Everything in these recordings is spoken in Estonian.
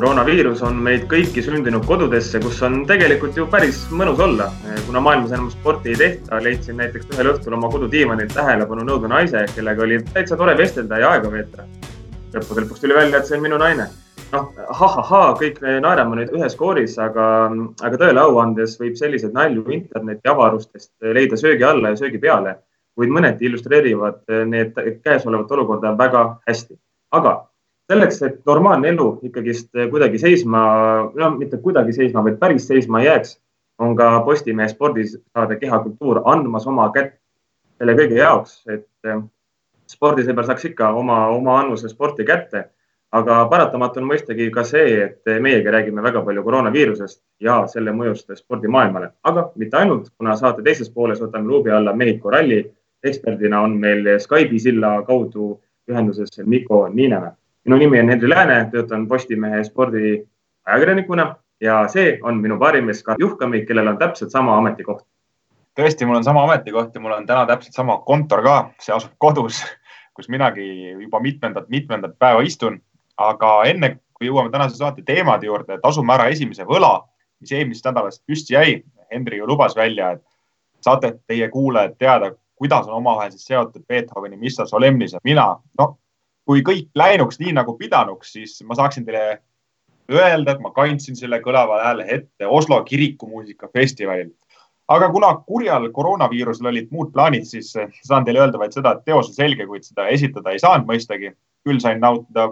koroonaviirus on meid kõiki sündinud kodudesse, kus on tegelikult ju päris mõnus olla. kuna maailmas enam sporti ei tehta, leidsin näiteks ühel õhtul oma kodudiivanilt tähelepanu nõudva naise, kellega oli täitsa tore vestelda ja aega veeta. lõppude lõpuks tuli välja, et see on minu naine. noh, ha-ha-ha, kõik naerame nüüd ühes kooris, aga, aga tõele au andes võib selliseid nalju interneti avarustest leida söögi alla ja söögi peale, kuid mõneti illustreerivad need käesolevat olukorda väga hästi. aga selleks, et normaalne elu ikkagist kuidagi seisma, no mitte kuidagi seisma, vaid päris seisma ei jääks, on ka Postimehe spordisaade Kehakultuur andmas oma kätt selle kõige jaoks, et eh, spordisõber saaks ikka oma, oma annuse sporti kätte. aga paratamatu on mõistagi ka see, et meiegi räägime väga palju koroonaviirusest ja selle mõjust spordimaailmale, aga mitte ainult, kuna saate teises pooles võtame luubi alla Mehhiko ralli. eksperdina on meil Skype'i silla kaudu ühenduses Mikko Niinemäe minu nimi on Henri Lääne, töötan Postimehe spordiajakirjanikuna ja see on minu paarimees Karl Juhkami, kellel on täpselt sama ametikoht. tõesti, mul on sama ametikoht ja mul on täna täpselt sama kontor ka, see asub kodus, kus minagi juba mitmendat, mitmendat päeva istun. aga enne kui jõuame tänase saate teemade juurde, tasume ära esimese võla, mis eelmisest nädalast püsti jäi. Henri ju lubas välja, et saate teie kuulajad teada, kuidas on omavahel siis seotud Beethoveni Missa Solemnis ja mina, no kui kõik läinuks nii nagu pidanuks, siis ma saaksin teile öelda, et ma kandsin selle kõlava hääle ette Oslo kirikumuusikafestivalil. aga kuna kurjal koroonaviirusel olid muud plaanid, siis saan teile öelda vaid seda, et teos on selge, kuid seda esitada ei saanud mõistagi. küll sain nautida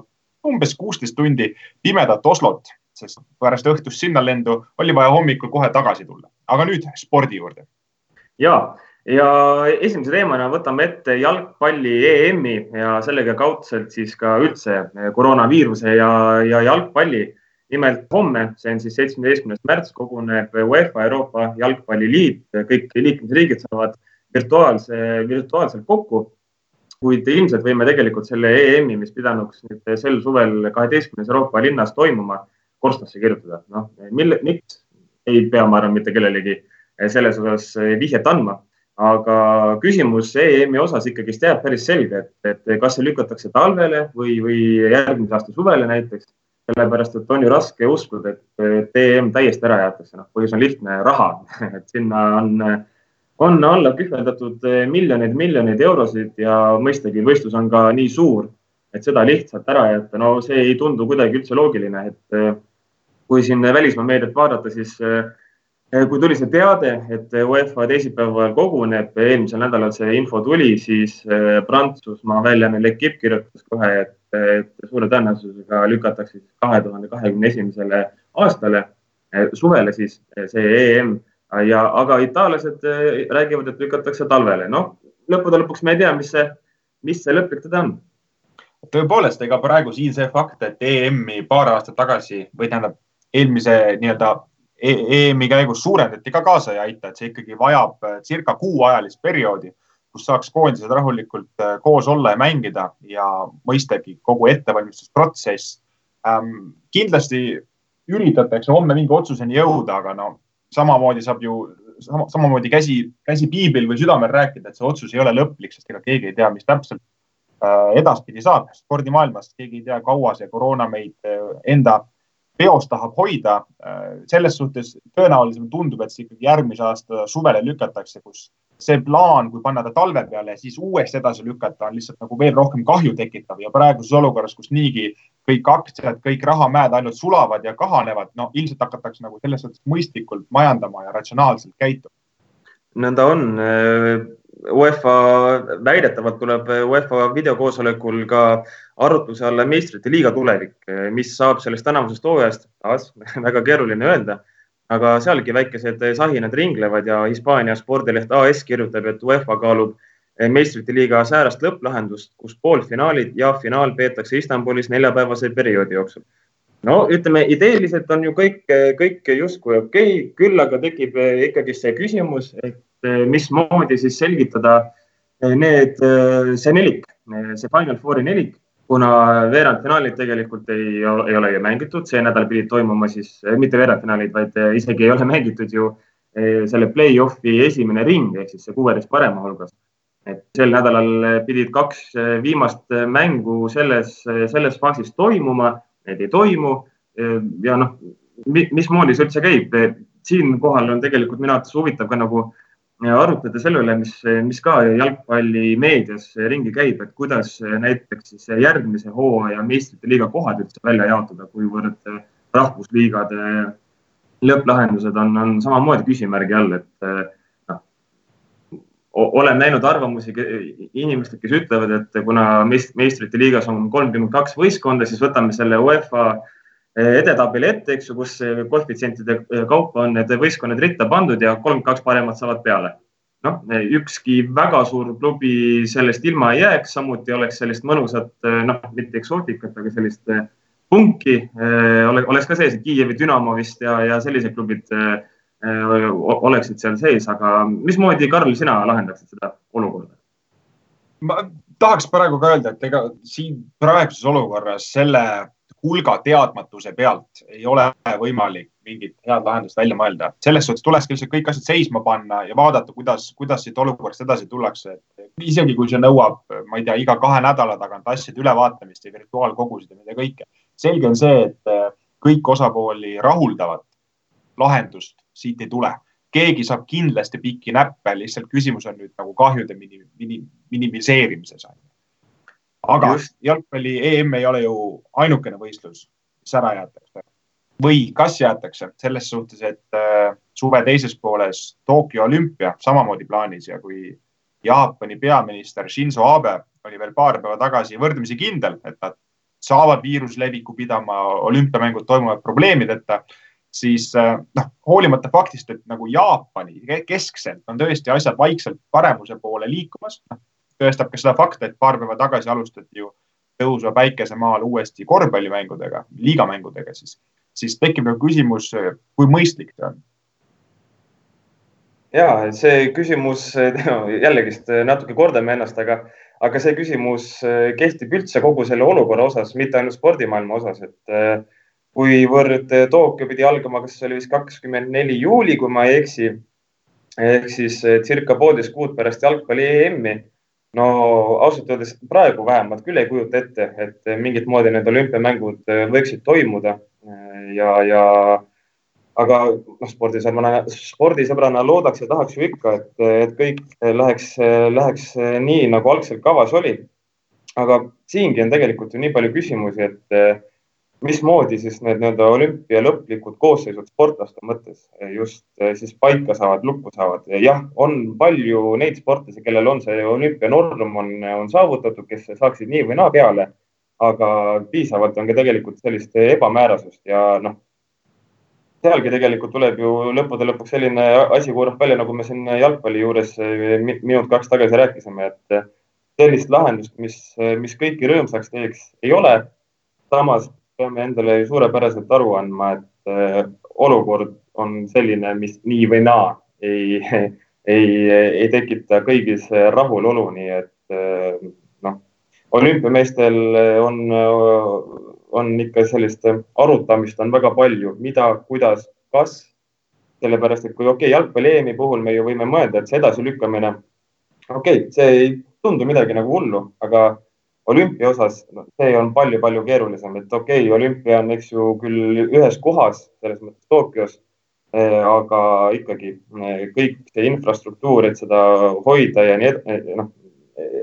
umbes kuusteist tundi pimedat Oslot, sest pärast õhtust sinna lendu oli vaja hommikul kohe tagasi tulla. aga nüüd spordi juurde. ja ja esimese teemana võtame ette jalgpalli EM-i ja sellega kaudselt siis ka üldse koroonaviiruse ja, ja jalgpalli. nimelt homme, see on siis seitsmeteistkümnes märts, koguneb UEFA Euroopa Jalgpalliliit, kõik liikmesriigid saavad virtuaalse, virtuaalselt kokku. kuid ilmselt võime tegelikult selle EM-i, mis pidanuks nüüd sel suvel kaheteistkümnes Euroopa linnas toimuma, korstnasse kirjutada. noh, mille, miks ei pea, ma arvan, mitte kellelegi selles osas vihjet andma aga küsimus EM-i osas ikkagist jääb päris selge, et, et kas see lükatakse talvele või, või järgmise aasta suvele näiteks. sellepärast, et on ju raske uskuda, et, EM täiesti ära jäetakse, noh, põhjus on lihtne, raha et sinna on, on alla kühveldatud miljoneid, miljoneid eurosid ja mõistagi võistlus on ka nii suur, et seda lihtsalt ära jätta, no see ei tundu kuidagi üldse loogiline, et kui siin välismaa meediat vaadata, siis äh, kui tuli see teade, et UEFA teisipäeval koguneb, eelmisel nädalal see info tuli, siis eh, Prantsusmaa väljaanne L'Equipe kirjutas kohe, et, et suure tõenäosusega lükatakse kahe tuhande kahekümne esimesele aastale, eh, suvele siis see EM ja, aga itaallased räägivad, et lükatakse talvele. noh, lõppude lõpuks me ei tea, mis see, mis see lõplik tõde on. tõepoolest, ega praegu siin see fakt, et EM-i paar aastat tagasi või tähendab eelmise nii-öelda EM-i käigus suurendati ka kaasa ei aita, et see ikkagi vajab äh, circa kuuajalist perioodi, kus saaks koondised rahulikult äh, koos olla ja mängida ja mõistagi kogu ettevalmistusprotsess ähm,. kindlasti üritatakse homme mingi otsuseni jõuda, aga no samamoodi saab ju sama, samamoodi käsi, käsi piiblil või südamel rääkida, et see otsus ei ole lõplik, sest ega keegi ei tea, mis täpselt äh, edaspidi saab spordimaailmas, keegi ei tea, kaua see koroona meid enda peos tahab hoida. Äh, selles suhtes tõenäolisem tundub, et see ikkagi järgmise aasta suvele lükatakse, kus see plaan, kui panna ta talve peale siis uuesti edasi lükata, on lihtsalt nagu veel rohkem kahju tekitav ja praeguses olukorras, kus niigi kõik aktsiad, kõik rahamäed ainult sulavad ja kahanevad, no ilmselt hakatakse nagu selles suhtes mõistlikult majandama ja ratsionaalselt käituma. nõnda on UEFA, väidetavalt tuleb UEFA videokoosolekul ka arutluse alla meistrite liiga tulevik, mis saab sellest tänavusest hooajast, väga keeruline öelda, aga sealgi väikesed sahinad ringlevad ja Hispaania spordileht AS kirjutab, et UEFA kaalub meistrite liiga säärast lõpplahendust, kus poolfinaalid ja finaal peetakse Istanbulis neljapäevase perioodi jooksul. no ütleme, ideeliselt on ju kõik, kõik justkui okei okay,, küll aga tekib ikkagi see küsimus, et mismoodi siis selgitada eh, need, eh, see nelik, see Final Fouri nelik, kuna veerandfinaalid tegelikult ei, ei ole ju mängitud, see nädal pidid toimuma siis mitte veerandfinaalid, vaid isegi ei ole mängitud ju selle play-off'i esimene ring ehk siis see kuueteist parema hulgas. et sel nädalal pidid kaks viimast mängu selles, selles faasis toimuma, need ei toimu ja noh, mismoodi see üldse käib? siinkohal on tegelikult minu arvates huvitav ka nagu arutleda selle üle, mis, mis ka jalgpallimeedias ringi käib, et kuidas näiteks siis järgmise hooaja meistrite liiga kohad üldse välja jaotada, kuivõrd rahvusliigade lõpplahendused on, on samamoodi küsimärgi all, et noh, olen näinud arvamusi inimestelt, kes ütlevad, et kuna meistrite liigas on kolmkümmend kaks võistkonda, siis võtame selle UEFA edetabeli ette, eks ju, kus koefitsientide kaupa on need võistkonnad ritta pandud ja kolm, kaks paremat saavad peale. noh, ükski väga suur klubi sellest ilma ei jääks, samuti oleks sellist mõnusat, noh, mitte eksootikat, aga sellist punki oleks ka sees, Kiievi Dünamo vist ja, ja sellised klubid oleksid seal sees, aga mismoodi, Karl, sina lahendaksid seda olukorda? ma tahaks praegu ka öelda, et ega siin praeguses olukorras selle hulga teadmatuse pealt ei ole võimalik mingit head lahendust välja mõelda. selles suhtes tulekski lihtsalt kõik asjad seisma panna ja vaadata, kuidas, kuidas siit olukorrast edasi tullakse. isegi kui see nõuab, ma ei tea, iga kahe nädala tagant asjade ülevaatamist ja virtuaalkogusid ja mida kõike. selge on see, et äh, kõik osapooli rahuldavat lahendust siit ei tule keegi saab kindlasti pikki näppe, lihtsalt küsimus on nüüd nagu kahjude minim, minim, minimiseerimises aga Just. jalgpalli EM ei ole ju ainukene võistlus, mis ära jäetakse või kas jäetakse selles suhtes, et äh, suve teises pooles Tokyo olümpia samamoodi plaanis ja kui Jaapani peaminister Shinzo Abe oli veel paar päeva tagasi võrdlemisi kindel, et nad saavad viirusleviku pidama, olümpiamängud toimuvad probleemideta, siis äh, noh, hoolimata faktist, et nagu Jaapani keskselt on tõesti asjad vaikselt paremuse poole liikumas, noh tõestab ka seda fakti, et paar päeva tagasi alustati ju tõusva päikesemaal uuesti korvpallimängudega, liigamängudega siis, siis tekib nagu küsimus, kui mõistlik see on? ja see küsimus no, jällegist natuke kordame ennast, aga, aga see küsimus kehtib üldse kogu selle olukorra osas, mitte ainult spordimaailma osas, et kuivõrd Tokyo pidi algama, kas see oli vist kakskümmend neli juuli, kui ma ei eksi, ehk siis circa poolteist kuud pärast jalgpalli EM-i no ausalt öeldes praegu vähemalt küll ei kujuta ette, et mingit moodi need olümpiamängud äh, võiksid toimuda ja, ja aga noh, spordisõbrana, spordisõbrana loodaks ja tahaks ju ikka, et, et kõik läheks, läheks nii, nagu algselt kavas oli. aga siingi on tegelikult ju nii palju küsimusi, et mismoodi siis need nii-öelda olümpia lõplikud koosseisud sportlaste mõttes just eh, siis paika saavad, lukku saavad? jah, on palju neid sportlasi, kellel on see olümpianorm on, on saavutatud, kes saaksid nii või naa peale, aga piisavalt on ka tegelikult sellist ebamäärasust ja noh, sealgi tegelikult tuleb ju lõppude lõpuks selline asi kuulab välja, nagu me siin jalgpalli juures eh, minut-kaks tagasi rääkisime, et sellist lahendust, mis, mis kõiki rõõmsaks teeks, ei ole. samas peame endale suurepäraselt aru andma, et äh, olukord on selline, mis nii või naa ei, ei, ei tekita kõigis rahulolu, nii et äh, noh, olümpiameestel on, on ikka sellist arutamist on väga palju, mida, kuidas, kas. sellepärast, et kui okei okay,, jalgpalli EM-i puhul me ju võime mõelda, et see edasilükkamine, okei okay,, see ei tundu midagi nagu hullu, aga olümpia osas no, see on palju-palju keerulisem, et okei okay,, olümpia on, eks ju, küll ühes kohas, selles mõttes Tokyos eh,, aga ikkagi eh, kõik see infrastruktuur, et seda hoida ja nii edasi, eh, noh,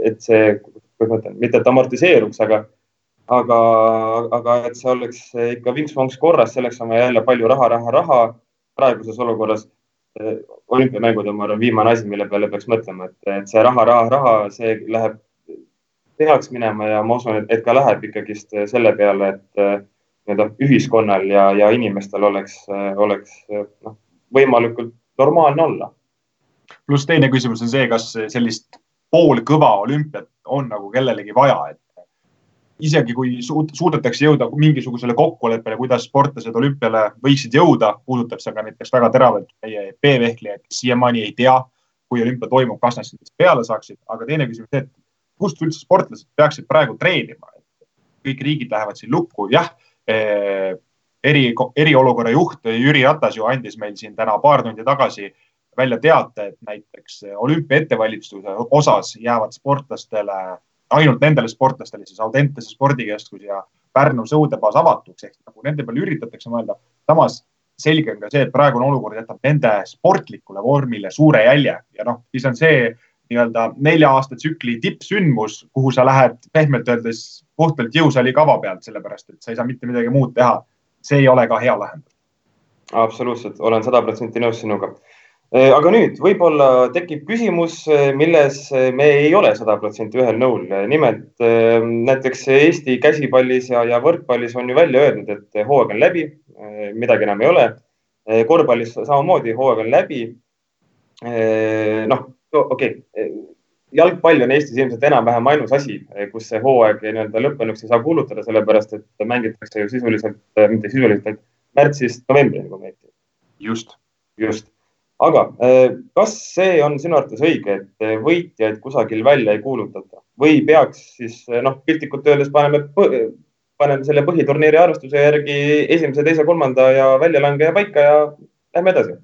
et see, kuidas ma ütlen, mitte et amortiseeruks, aga, aga, aga et see oleks ikka vinks-vonks korras, selleks on vaja jälle palju raha, raha, raha praeguses olukorras. Eh, olümpiamängud on, ma arvan, viimane asi, mille peale peaks mõtlema, et, et see raha, raha, raha, see läheb peaks minema ja ma usun, et ka läheb ikkagist selle peale, et eh, nii-öelda ühiskonnal ja, ja inimestel oleks, eh, oleks eh, noh, võimalikult normaalne olla. pluss teine küsimus on see, kas sellist poolkõva olümpiat on nagu kellelegi vaja, et isegi kui suudetakse jõuda mingisugusele kokkuleppele, kuidas sportlased olümpiale võiksid jõuda, puudutab see ka näiteks väga teravalt meie B-vehklejaid, kes siiamaani ei tea, kui olümpia toimub, kas nad sinna peale saaksid, aga teine küsimus et kust üldse sportlased peaksid praegu treenima? kõik riigid lähevad siin lukku, jah eh, eri, eriolukorra juht Jüri Ratas ju andis meil siin täna paar tundi tagasi välja teate, et näiteks olümpia ettevalmistuse osas jäävad sportlastele, ainult nendele sportlastele siis Audentese spordikeskus ja Pärnu sõudebaas avatuks ehk nagu nende peale üritatakse mõelda. samas selge on ka see, et praegune olukord jätab nende sportlikule vormile suure jälje ja noh, siis on see nii-öelda nelja aasta tsükli tippsündmus, kuhu sa lähed pehmelt öeldes puhtalt jõusaali kava pealt, sellepärast et sa ei saa mitte midagi muud teha. see ei ole ka hea lahendus. absoluutselt, olen sada protsenti nõus sinuga. Aga nüüd võib-olla tekib küsimus, milles me ei ole sada protsenti ühel nõul. nimelt äh, näiteks Eesti käsipallis ja, ja võrkpallis on ju välja öeldud, et hooaeg on läbi, midagi enam ei ole. korvpallis samamoodi hooaeg on läbi. noh, okei okay., jalgpall on Eestis ilmselt enam-vähem ainus asi, kus see hooaeg nii-öelda lõppenuks ei saa kuulutada, sellepärast et mängitakse ju sisuliselt, mitte sisuliselt, vaid märtsist novembrini, kui ma ei eksi. just. just. aga kas see on sinu arvates õige, et võitjaid kusagil välja ei kuulutata või peaks siis noh, piltlikult öeldes paneme, paneme selle põhiturniiri arvestuse järgi esimese, teise, kolmanda ja väljalangeja paika ja lähme edasi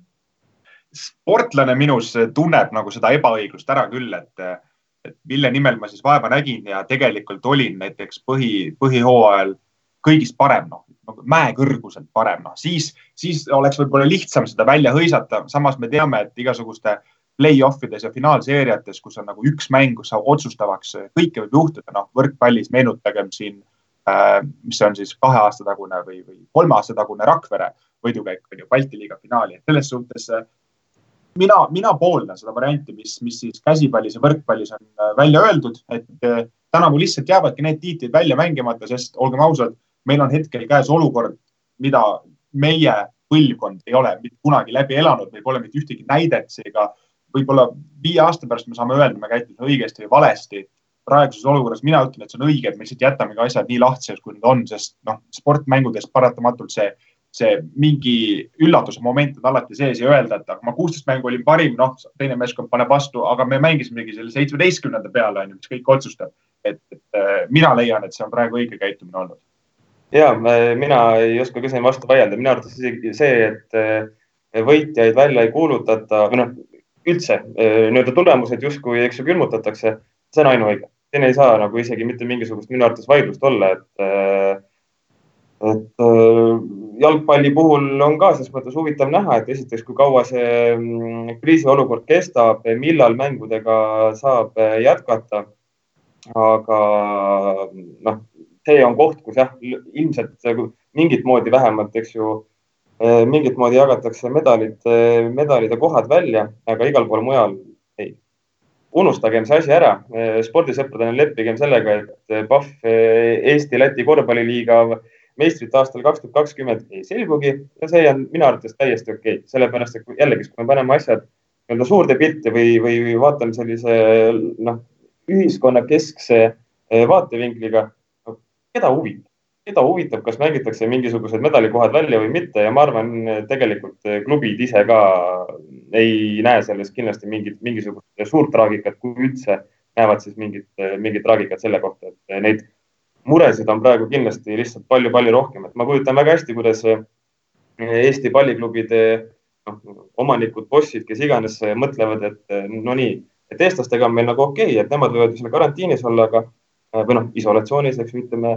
sportlane minus tunneb nagu seda ebaõiglust ära küll, et, et mille nimel ma siis vaeva nägin ja tegelikult olin näiteks põhi, põhihooajal kõigist parem, noh, nagu mäekõrguselt parem, noh siis, siis oleks võib-olla lihtsam seda välja hõisata. samas me teame, et igasuguste play-off ides ja finaalseeriates, kus on nagu üks mäng, kus otsustavaks kõike võib juhtuda, noh võrkpallis meenutagem siin äh,, mis on siis kahe aasta tagune või, või kolme aasta tagune Rakvere võidukäik on ju Balti liiga finaali, et selles suhtes mina, mina pooldan seda varianti, mis, mis siis käsipallis ja võrkpallis on äh, välja öeldud, et äh, tänavu lihtsalt jäävadki need tiitlid välja mängimata, sest olgem ausad, meil on hetkel käes olukord, mida meie põlvkond ei ole mitte kunagi läbi elanud, meil pole mitte ühtegi näidet, seega võib-olla viie aasta pärast me saame öelda, me käitusime õigesti või valesti. praeguses olukorras mina ütlen, et see on õige, et me lihtsalt jätamegi asjad nii lahtiseks, kui need on, sest noh, sportmängudes paratamatult see see mingi üllatuse moment on alati sees ja öelda, et aga ma kuusteist mängu olin parim, noh, teine meeskond paneb vastu, aga me mängisimegi selle seitsmeteistkümnenda peale, on ju, mis kõik otsustab. et, et äh, mina leian, et see on praegu õige käitumine olnud. ja mina ei oska ka siin vastu vaielda, minu arvates isegi see, et äh, võitjaid välja ei kuulutata või noh, üldse äh, nii-öelda tulemused justkui, eks ju, külmutatakse, see on ainuõige. siin ei saa nagu isegi mitte mingisugust minu arvates vaidlust olla, et et jalgpalli puhul on ka selles mõttes huvitav näha, et esiteks, kui kaua see mm, kriisiolukord kestab, millal mängudega saab äh, jätkata. aga noh, see on koht, kus jah, ilmselt mingit moodi vähemalt, eks ju, äh, mingit moodi jagatakse medalid, medalid ja kohad välja, aga igal pool mujal ei. unustagem see asi ära, spordisõpradena leppigem sellega, et PAF Eesti-Läti korvpalliliiga meistrit aastal kaks tuhat kakskümmend ei selgugi ja see on minu arvates täiesti okei okay., sellepärast et jällegi, kui me paneme asjad nii-öelda suurde pilti või, või vaatame sellise noh, ühiskonnakeskse eh, vaatevinkliga no,, keda huvitab, keda huvitab, kas mängitakse mingisugused medalikohad välja või mitte ja ma arvan, tegelikult klubid ise ka ei näe selles kindlasti mingit, mingisugust suurt traagikat, kui üldse näevad siis mingit, mingit traagikat selle kohta, et neid muresid on praegu kindlasti lihtsalt palju-palju rohkem, et ma kujutan väga hästi, kuidas eh, Eesti palliklubide noh, omanikud, bossid, kes iganes eh, mõtlevad, et eh, no nii, et eestlastega on meil nagu okei okay,, et nemad võivad ju seal karantiinis olla, aga või noh, isolatsioonis, eks ju, ütleme,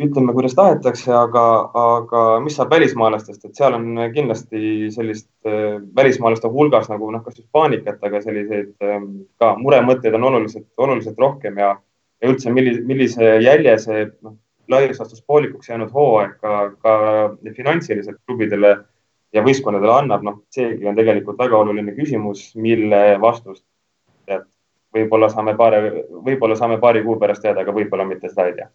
ütleme, kuidas tahetakse, aga, aga mis saab välismaalastest, et seal on kindlasti sellist välismaalaste hulgas nagu noh, kas just paanikat, aga selliseid ka muremõtteid on oluliselt, oluliselt rohkem ja ja üldse, millise, millise jälje see noh, laias laastus poolikuks jäänud hooaeg ka, ka finantsiliselt klubidele ja võistkondadele annab, noh, seegi on tegelikult väga oluline küsimus, mille vastust võib-olla saame paari, võib-olla saame paari kuu pärast teada, aga võib-olla mitte, seda ei tea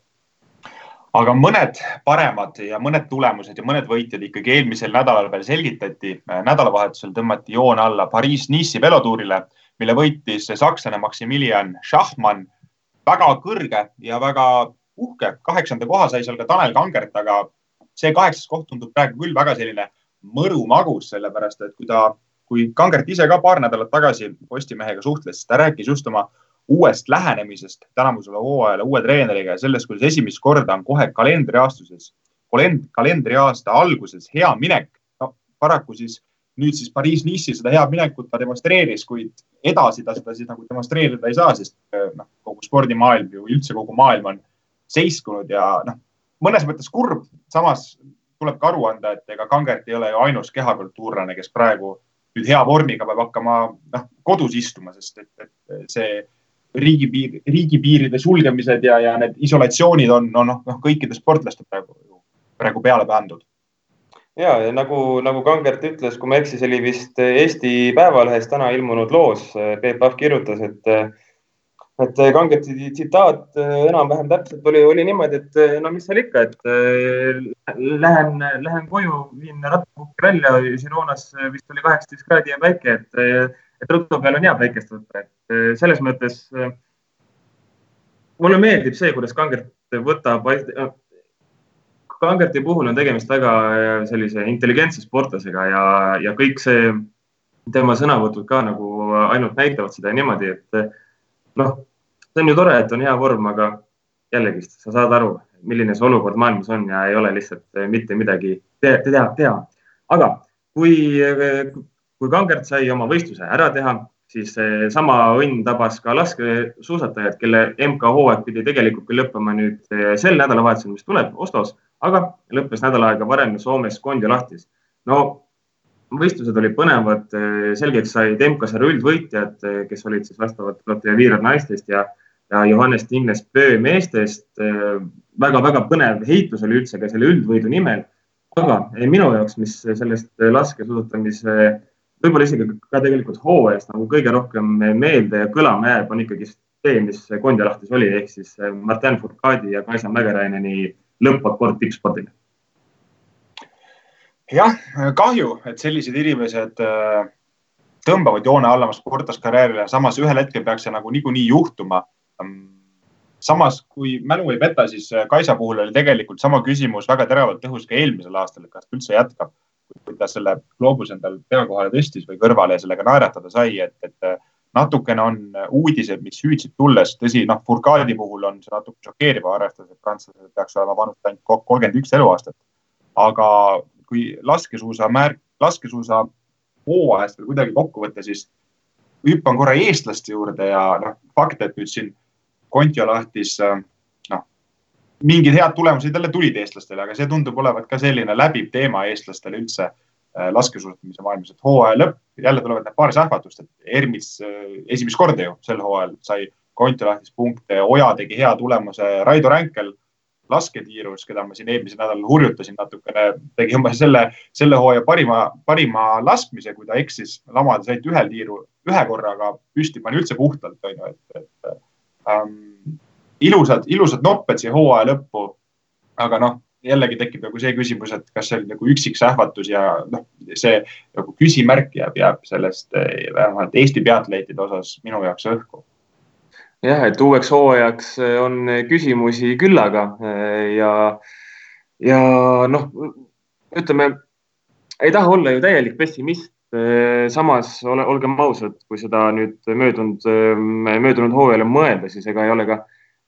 aga mõned paremad ja mõned tulemused ja mõned võitjad ikkagi eelmisel nädalal veel selgitati. nädalavahetusel tõmmati joon alla Pariis-Nice'i velotuurile, mille võitis sakslane Maximilian Schachmann väga kõrge ja väga uhke. kaheksanda koha sai seal ka Tanel Kangert, aga see kaheksas koht tundub praegu küll väga selline mõru magus, sellepärast et kui ta, kui Kangert ise ka paar nädalat tagasi Postimehega suhtles, siis ta rääkis just oma uuest lähenemisest tänavusele hooajale uue treeneriga ja sellest, kuidas esimest korda on kohe kalendriaastuses, kalendriaasta alguses hea minek. no paraku siis nüüd siis Pariis-Nice'il seda head minekut ta demonstreeris, kuid edasi ta seda siis nagu demonstreerida ei saa, sest noh, kogu spordimaailm ju üldse kogu maailm on seiskunud ja noh, mõnes mõttes kurb, samas tuleb ka aru anda, et ega Kangert ei ole ju ainus kehakultuurlane, kes praegu nüüd hea vormiga peab hakkama noh, kodus istuma, sest et, et see riigipiir, riigipiiride sulgemised ja, ja need isolatsioonid on noh, noh, noh kõikide sportlaste praegu, praegu peale pandud. Ja, ja nagu, nagu Kangert ütles, kui ma ei eksi, see oli vist Eesti Päevalehes täna ilmunud loos. Peep Pahv kirjutas, et et äh, Kangeti tsitaat äh, enam-vähem täpselt oli, oli niimoodi, et no mis seal ikka, et lähen, lähen koju, viin rattapuhki välja, Žironas vist oli kaheksateist kraadi ja päike, et, et ruttu peal on hea päikest võtta, et selles mõttes mulle meeldib see, kuidas Kangert võtab, Kangerti puhul on tegemist väga sellise intelligentse sportlasega ja, ja kõik see tema sõnavõtud ka nagu ainult näitavad seda niimoodi, et noh, see on ju tore, et on hea vorm, aga jällegist sa saad aru, milline see olukord maailmas on ja ei ole lihtsalt eh, mitte midagi te teha, teha. aga kui, kui Kangert sai oma võistluse ära teha, siis sama õnn tabas ka laskesuusatajad, kelle MK-hooaeg pidi tegelikult küll lõppema nüüd sel nädalavahetusel, mis tuleb Oslos, aga lõppes nädal aega varem Soomes Kondjalahtis. no võistlused olid põnevad, selgeks said MK-sarja üldvõitjad, kes olid siis vastavalt Lotte ja Viirad naistest ja, ja Johannes Tingnes Pöö meestest. väga-väga põnev heitlus oli üldse ka selle üldvõidu nimel. aga minu jaoks, mis sellest laskesuusatamise, võib-olla isegi ka tegelikult hooajast nagu kõige rohkem meelde ja kõlama jääb, on ikkagi see, mis Kondjalahtis oli, ehk siis Martin Fourcadi ja Kaisa Mägeraineni lõppakord tippspordile jah, kahju, et sellised inimesed äh, tõmbavad joone alla oma sportlaskarjäärile, samas ühel hetkel peaks see nagu niikuinii juhtuma. samas, kui mälu ei peta, siis äh, Kaisa puhul oli tegelikult sama küsimus väga teravalt õhus ka eelmisel aastal, kas ta üldse jätkab. kui ta selle gloobuse endal pea kohale tõstis või kõrvale ja sellega naeratada sai, et, et äh, natukene on uudised, mis hüüdsid tulles, tõsi, noh, Furcadi puhul on see natuke šokeeriv, arvestades, et prantslased peaks olema vanust ainult kolmkümmend üks eluaastat. aga kui laskesuusa märk, laskesuusa hooajast veel kuidagi kokku võtta, siis hüppan korra eestlaste juurde ja noh, fakt, et nüüd siin Kontiolahtis noh, mingid head tulemused jälle tulid eestlastele, aga see tundub olevat ka selline läbiv teema eestlastele üldse äh, laskesuusatamise maailmas, et hooaja lõpp, jälle tulevad need paar sähvatust, et Ermis äh, esimest korda ju sel hooajal sai Kontiolahtis punkte, Oja tegi hea tulemuse, Raido Ränkel lasketiirus, keda ma siin eelmisel nädalal hurjutasin natukene, tegi umbes selle, selle hooaja parima, parima laskmise, kui ta eksis lamada said ühel tiiru ühe korraga püsti, pani üldse puhtalt, onju, et, et ähm, ilusad, ilusad nopped siia hooaja lõppu. aga noh, jällegi tekib nagu see küsimus, et kas see oli nagu üksik sähvatus ja noh, see nagu küsimärk jääb, jääb sellest eh, vähemalt Eesti peatleitide osas minu jaoks õhku jah, et uueks hooajaks eh, on küsimusi küllaga eh, ja, ja noh, ütleme, ei taha olla ju täielik pessimist. samas ole, olgem ausad, kui seda nüüd möödunud, möödunud hooajale mõelda, siis ega ei ole ka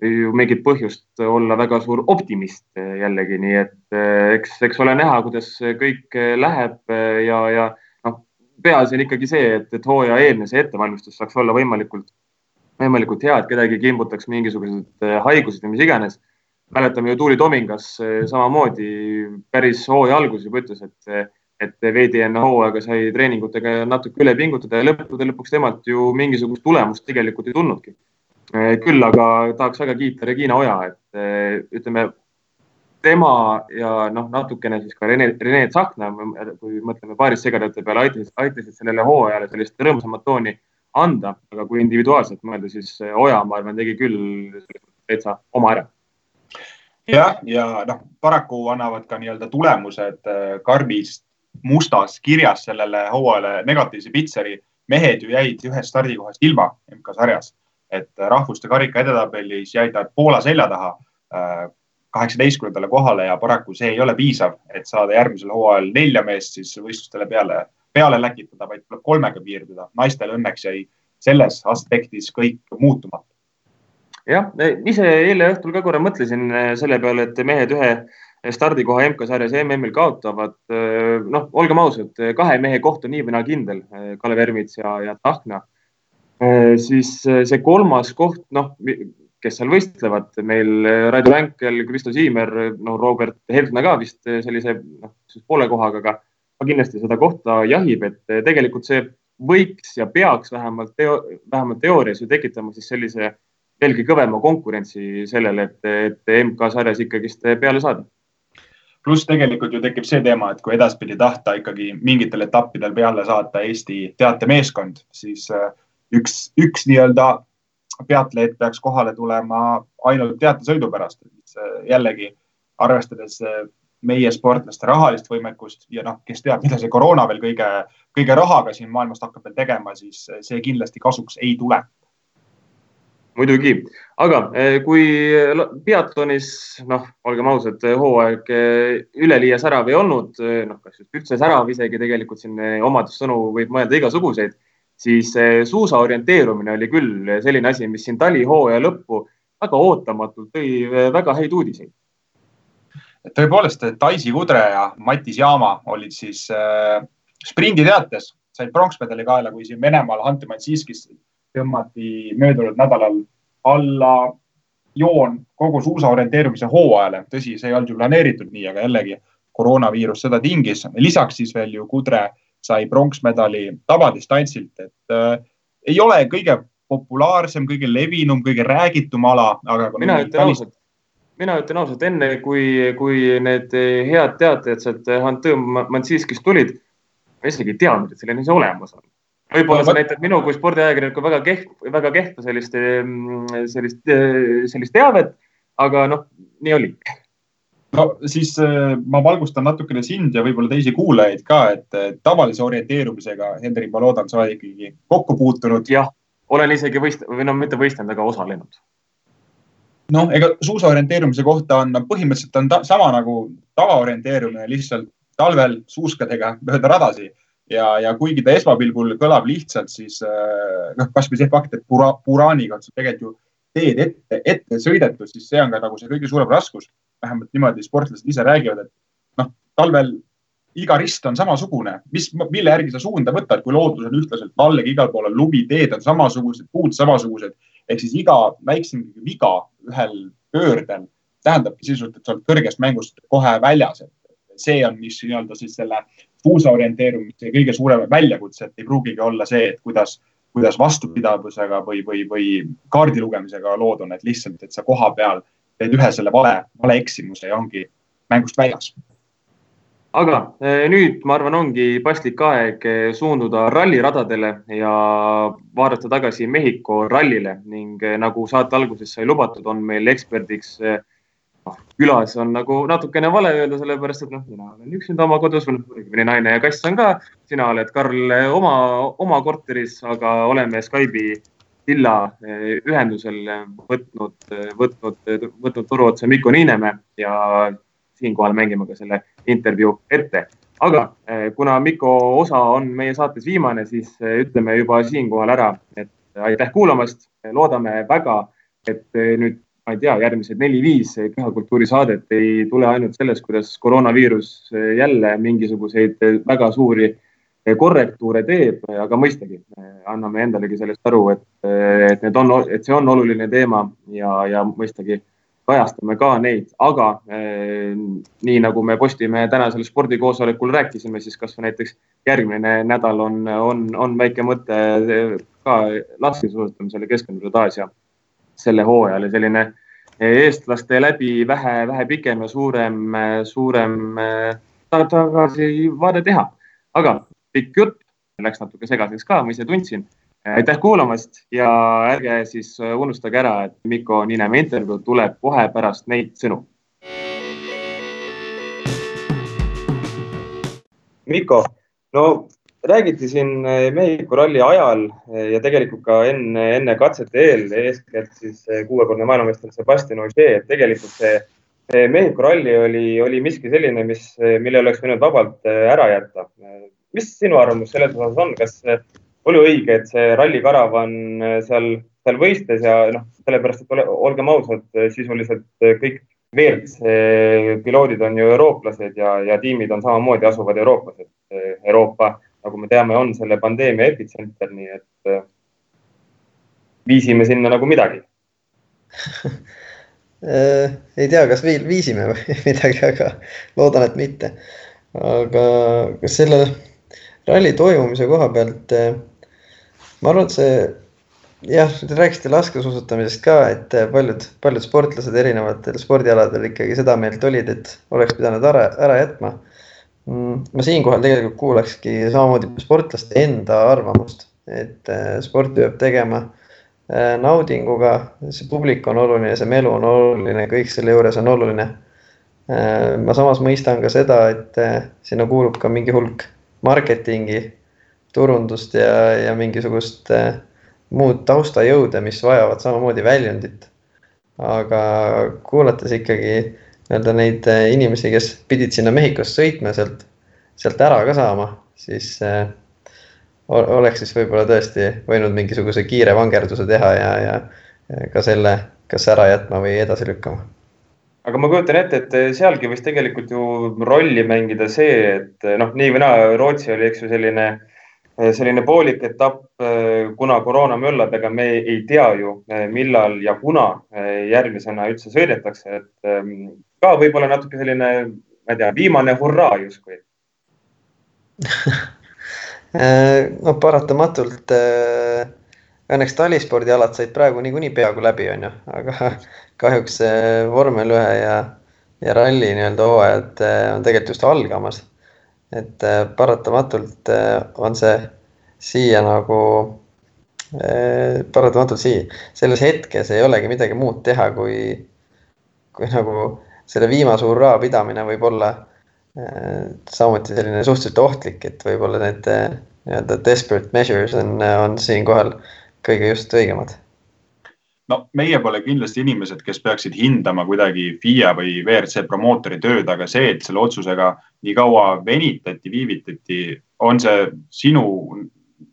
ju mingit põhjust olla väga suur optimist jällegi, nii et eks, eks ole näha, kuidas kõik läheb ja, ja noh, peaasi on ikkagi see, et, et hooaja eelne see ettevalmistus saaks olla võimalikult võimalikult hea, et kedagi kimbutaks mingisugused haigused või mis iganes. mäletame ju Tuuli Tomingas samamoodi päris hooaja alguses juba ütles, et, et veidi enne hooaega sai treeningutega natuke üle pingutada ja lõppude lõpuks temalt ju mingisugust tulemust tegelikult ei tulnudki. Äh, küll aga tahaks väga kiita Regina Oja, et ütleme tema ja noh, natukene siis ka Rene, Rene Tsahkna, kui mõtleme paarissegadate peale, aitasid, aitasid sellele hooajale sellist rõõmsamat tooni anda, aga kui individuaalselt mõelda, siis Oja, ma arvan, tegi küll täitsa oma ära. jah, ja noh, paraku annavad ka nii-öelda tulemused karbist mustas kirjas sellele hooajale negatiivse pitseri. mehed ju jäid ühest stardikohast ilma MK-sarjas, et rahvuste karika edetabelis jäid nad Poola selja taha äh, kaheksateistkümnendale kohale ja paraku see ei ole piisav, et saada järgmisel hooajal nelja meest siis võistlustele peale peale läkitada, vaid tuleb kolmega piirduda. naistel õnneks jäi selles aspektis kõik muutumatu. jah, ise eile õhtul ka korra mõtlesin eh, selle peale, et mehed ühe stardikoha MK-sarjas MM-il kaotavad. Eh, noh, olgem ausad, kahe mehe koht on nii või naa kindel, Kalev Ermits ja, ja Tahna. Siis see kolmas koht, noh, kes seal võistlevad. meil Raido Vänkel, Kristo Siimer, no Robert Heltna ka vist sellise noh, poole kohaga, aga kindlasti seda kohta jahib, et tegelikult see võiks ja peaks vähemalt teo,, vähemalt teoorias ju tekitama siis sellise veelgi kõvema konkurentsi sellele, et, et MK-sarjas ikkagist peale saada pluss tegelikult ju tekib see teema, et kui edaspidi tahta ikkagi mingitel etappidel peale saata Eesti teatemeeskond, siis äh, üks, üks nii-öelda peatleet peaks kohale tulema ainult teatesõidu pärast. Äh, jällegi arvestades äh, meie sportlaste rahalist võimekust ja noh, kes teab, mida see koroona veel kõige, kõige rahaga siin maailmas hakkab veel tegema, siis see kindlasti kasuks ei tule muidugi, aga kui peatonis, noh, olgem ausad, hooaeg üleliia särav ei olnud, noh, kas just üldse särav, isegi tegelikult siin omadussõnu võib mõelda igasuguseid, siis suusa orienteerumine oli küll selline asi, mis siin talihooaja lõppu väga ootamatult tõi väga häid uudiseid. tõepoolest, Daisy Kudre ja Matis Jaama olid siis äh, sprinditeates, said pronksmedali kaela, kui siin Venemaal Hunter Mansiskis tõmmati möödunud nädalal alla joon kogu suusa orienteerumise hooajale. tõsi, see ei olnud ju planeeritud nii, aga jällegi koroonaviirus seda tingis. lisaks siis veel ju Kudre sai pronksmedali tavadistantsilt, et äh, ei ole kõige populaarsem, kõige levinum, kõige räägitum ala, aga. mina ütlen ausalt, mina ütlen ausalt, enne kui, kui need head teatajad sealt Antõõ Mantsiskist tulid, ma isegi ei teadnud, et selline asi olemas on võib-olla sa näitad minu kui spordiajakirjaniku väga keht, väga kehva sellist, sellist, sellist teavet, aga noh, nii oli. No siis äh, ma valgustan natukene sind ja võib-olla teisi kuulajaid ka, et tavalise orienteerumisega, Hendrik, ma loodan, sa oled ikkagi kokku puutunud. jah, olen isegi võist-, või no mitte võistelnud, aga osalenud. noh, ega suusa orienteerumise kohta on põhimõtteliselt on ta, sama nagu tavaorienteerumine, lihtsalt talvel suuskadega mööda radasid ja, ja kuigi ta esmapilgul kõlab lihtsalt, siis äh, noh, kasvõi see fakt, et pura, puraaniga on sul tegelikult ju teed ette, ette sõidetud, siis see on ka nagu see kõige suurem raskus. Vähemalt niimoodi sportlased ise räägivad, et noh, talvel iga rist on samasugune, mis, mille järgi sa suunda võtad, kui loodus on ühtlaselt valge, igal pool on lumi, teed on samasugused, puud samasugused. ehk siis iga väiksem viga ühel pöördel tähendabki sisuliselt, et sa oled kõrgest mängust kohe väljas, see on, mis nii-öelda siis selle puusa orienteerumise kõige suurem väljakutse, et ei pruugigi olla see, et kuidas, kuidas vastupidavusega või, või, või kaardi lugemisega lood on, et lihtsalt, et sa koha peal teed ühe selle vale, vale eksimuse ja ongi mängust väljas. aga eh, nüüd, ma arvan, ongi paslik aeg eh, suunduda ralliradadele ja vaadata tagasi Mehhiko rallile ning eh, nagu saate alguses sai lubatud, on meil eksperdiks noh, külas on nagu natukene vale öelda, sellepärast et noh, mina olen üksinda oma kodus, õigemini naine ja kass on ka. sina oled, Karl, oma, oma korteris, aga oleme Skype'i silla eh, ühendusel võtnud, võtnud, võtnud turu otsa Mikko Niinemäe ja siinkohal mängime ka selle intervjuu ette. aga eh, kuna Mikko osa on meie saates viimane, siis eh, ütleme juba siinkohal ära, et aitäh kuulamast, loodame väga, et nüüd ma ei tea, järgmised neli-viis kehakultuuri saadet ei tule ainult sellest, kuidas koroonaviirus jälle mingisuguseid väga suuri korrektuure teeb, aga mõistagi anname endalegi sellest aru, et, et need on, et see on oluline teema ja, ja mõistagi kajastame ka neid, aga eh, nii nagu me Postimehe tänasel spordikoosolekul rääkisime, siis kasvõi näiteks järgmine nädal on, on, on väike mõte ka laskesuusatamisele keskenduda taas ja selle hooajal ja selline eestlaste läbi vähe, vähe pikem ja suurem, suurem tagasivaade teha. aga pikk jutt, läks natuke segaseks ka, ma ise tundsin. aitäh kuulamast ja ärge siis unustage ära, et Mikko Niinemäe intervjuu tuleb kohe pärast neid sõnu. Mikko, no räägiti siin eh, Mehhiko ralli ajal ja tegelikult ka enne, enne katsete eel, eeskätt siis kuuekordne maailmameister Sebastian Ogier, et tegelikult see Mehhiko ralli oli, oli miski selline, mis, mille oleks võinud vabalt ära jätta. Mis sinu arvamus selles osas on, kas oli õige, et see rallikaravan seal, seal võistles ja noh, sellepärast, et ole, olgem ausad, sisuliselt kõik WRC piloodid on ju eurooplased ja, ja tiimid on samamoodi asuvad eurooplased, Euroopa nagu me teame, on selle pandeemia epitsenter, nii et äh, viisime sinna nagu midagi. ei tea, kas viisime või midagi, aga loodan, et mitte. aga kas selle ralli toimumise koha pealt, ma arvan, et see jah, te rääkisite laskesuusatamisest ka, et paljud, paljud sportlased erinevatel spordialadel ikkagi seda meelt olid, et oleks pidanud ära, ära jätma. Mm, ma siinkohal tegelikult kuulakski samamoodi sportlaste enda arvamust, et äh, sporti peab tegema äh, naudinguga, see publik on oluline, see melu on oluline, kõik selle juures on oluline. Äh, ma samas mõistan ka seda, et sinna kuulub ka mingi hulk marketingi, turundust ja, ja mingisugust äh, muud taustajõude, mis vajavad samamoodi väljundit. aga kuulates ikkagi nii-öelda neid äh, inimesi, kes pidid sinna Mehhikost sõitma, sealt, sealt ära ka saama, siis äh, oleks siis võib-olla tõesti võinud mingisuguse kiire vangerduse teha ja, ja ka selle kas ära jätma või edasi lükkama. Aga ma kujutan ette, et sealgi võis tegelikult ju rolli mängida see, et noh, nii või naa, Rootsi oli, eks ju, selline Eh, selline poolik etapp, eh, kuna koroona möllab, ega me ei tea ju, eh, millal ja kuna järgmisena üldse sõidetakse, et ehm, ka võib-olla natuke selline, ma ei tea, viimane hurraa justkui. No paratamatult õnneks talispordialad said praegu niikuinii peaaegu läbi, onju, aga kahjuks vormel ühe ja, ja ralli nii-öelda hooajad on tegelikult just algamas. Et äh, paratamatult äh, on see siia nagu, äh, paratamatult siia, selles hetkes ei olegi midagi muud teha, kui, kui nagu selle viimase hurraa pidamine võib olla samuti selline suhteliselt ohtlik, et võib-olla need nii-öelda desperate measures on, on siinkohal kõige just õigemad no meie pole kindlasti inimesed, kes peaksid hindama kuidagi FIA või WRC promootori tööd, aga see, et selle otsusega nii kaua venitati, viivitati, on see sinu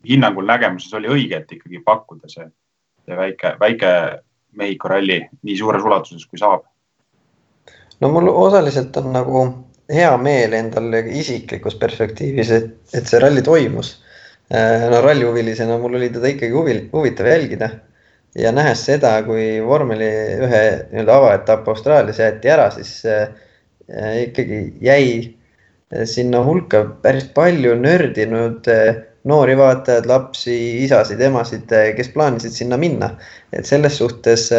hinnangul nägemuses oli õige, et ikkagi pakkuda see, see väike, väike Mehhiko ralli nii suures ulatuses, kui saab? no mul osaliselt on nagu hea meel endal isiklikus perspektiivis, et, et see ralli toimus. Äh, no rallihuvilisena mul oli teda ikkagi huvi, huvitav jälgida ja nähes seda, kui vormeli ühe nii-öelda avaetapp Austraalias jäeti ära, siis äh, ikkagi jäi äh, sinna hulka päris palju nördinud äh, noori vaatajaid, lapsi, isasid, emasid, kes plaanisid sinna minna. et selles suhtes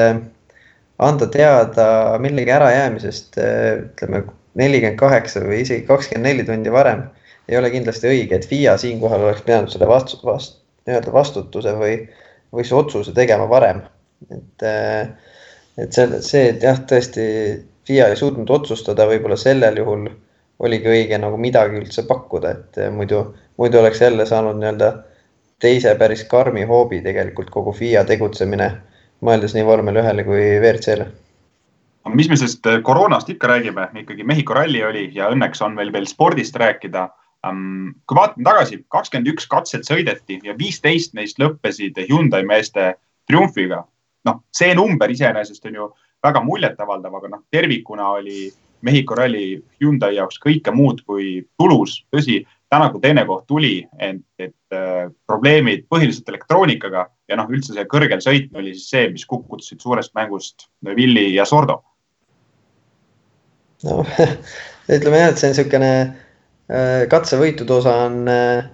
anda teada millegi ärajäämisest ütleme nelikümmend kaheksa või isegi kakskümmend neli tundi varem ei ole kindlasti õige, et FIA siinkohal oleks pidanud selle vastu, vastu, nii-öelda vastutuse või võiks otsuse tegema varem. et, äh, et see, see, jah, tõesti FIA ei suutnud otsustada, võib-olla sellel juhul oligi õige nagu midagi üldse pakkuda, et äh, muidu, muidu oleks jälle saanud nii-öelda teise päris karmi hoobi tegelikult kogu FIA tegutsemine, mõeldes nii vormel ühele kui WRC-le. Mis me sellest äh, koroonast ikka räägime, ikkagi Mehhiko ralli oli ja õnneks on veel veel spordist rääkida kui vaatame tagasi, kakskümmend üks katset sõideti ja viisteist neist lõppesid Hyundai meeste triumfiga. noh, see number iseenesest on ju väga muljetavaldav, aga noh, tervikuna oli Mehhiko ralli Hyundai jaoks kõike muud kui tulus. tõsi, täna, kui teine koht tuli, ent, et äh, probleemid põhiliselt elektroonikaga ja noh, üldse see kõrgel sõitmine oli siis see, mis kukutasid suurest mängust Villi ja Sordo. no ütleme jah, et see on niisugune Äh, katsevõitude osa on äh,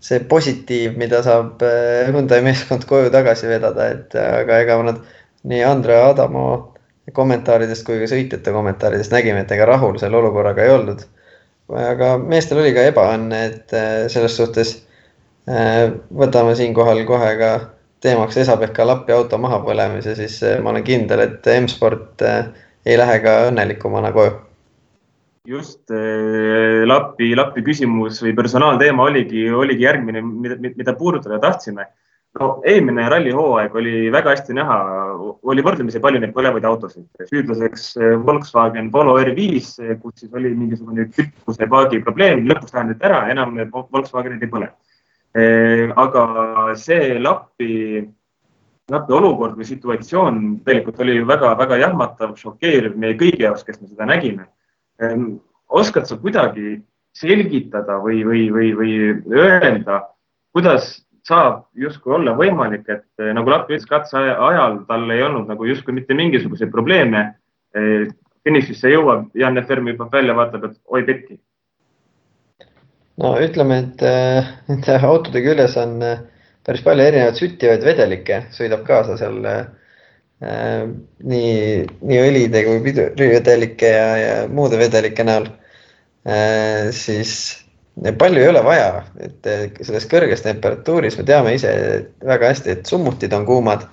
see positiiv, mida saab äh, Hyundai meeskond koju tagasi vedada, et aga ega nad nii Andre Adamo kommentaaridest kui ka sõitjate kommentaaridest nägime, et ega rahul selle olukorraga ei oldud. aga meestel oli ka ebaõnne, et selles suhtes võtame siinkohal kohe ka teemaks Esa-Pekka Lappi auto mahapõlemise, siis ma olen kindel, et M-sport ei lähe ka õnnelikumana koju just äh, Lappi, Lappi küsimus või personaalteema oligi, oligi järgmine, mida, mida puudutada tahtsime. no eelmine rallihooaeg oli väga hästi näha, oli võrdlemisi palju neid põlevaid autosid. süüdlaseks äh, Volkswagen Polo R5, kus siis oli mingisugune kütuse paagi probleem, lõpuks lahendati ära, enam Volkswagenid ei põle. Aga see Lappi, Lappi olukord või situatsioon tegelikult oli väga-väga jahmatav, šokeeriv meie kõigi jaoks, kes me seda nägime oskad sa kuidagi selgitada või, või, või, või öelda, kuidas saab justkui olla võimalik, et eh, nagu Lappi ütles, katse ajal tal ei olnud nagu justkui mitte mingisuguseid probleeme. finišisse jõuab, Jan Ferm hüppab välja, vaatab, et oi pekki. no ütleme, et nende autode küljes on päris palju erinevaid süttivaid vedelikke, sõidab kaasa seal äh, nii, nii õlide kui pidurivedelike ja, ja muude vedelike näol äh,. siis palju ei ole vaja, et selles kõrges temperatuuris me teame ise väga hästi, et summutid on kuumad.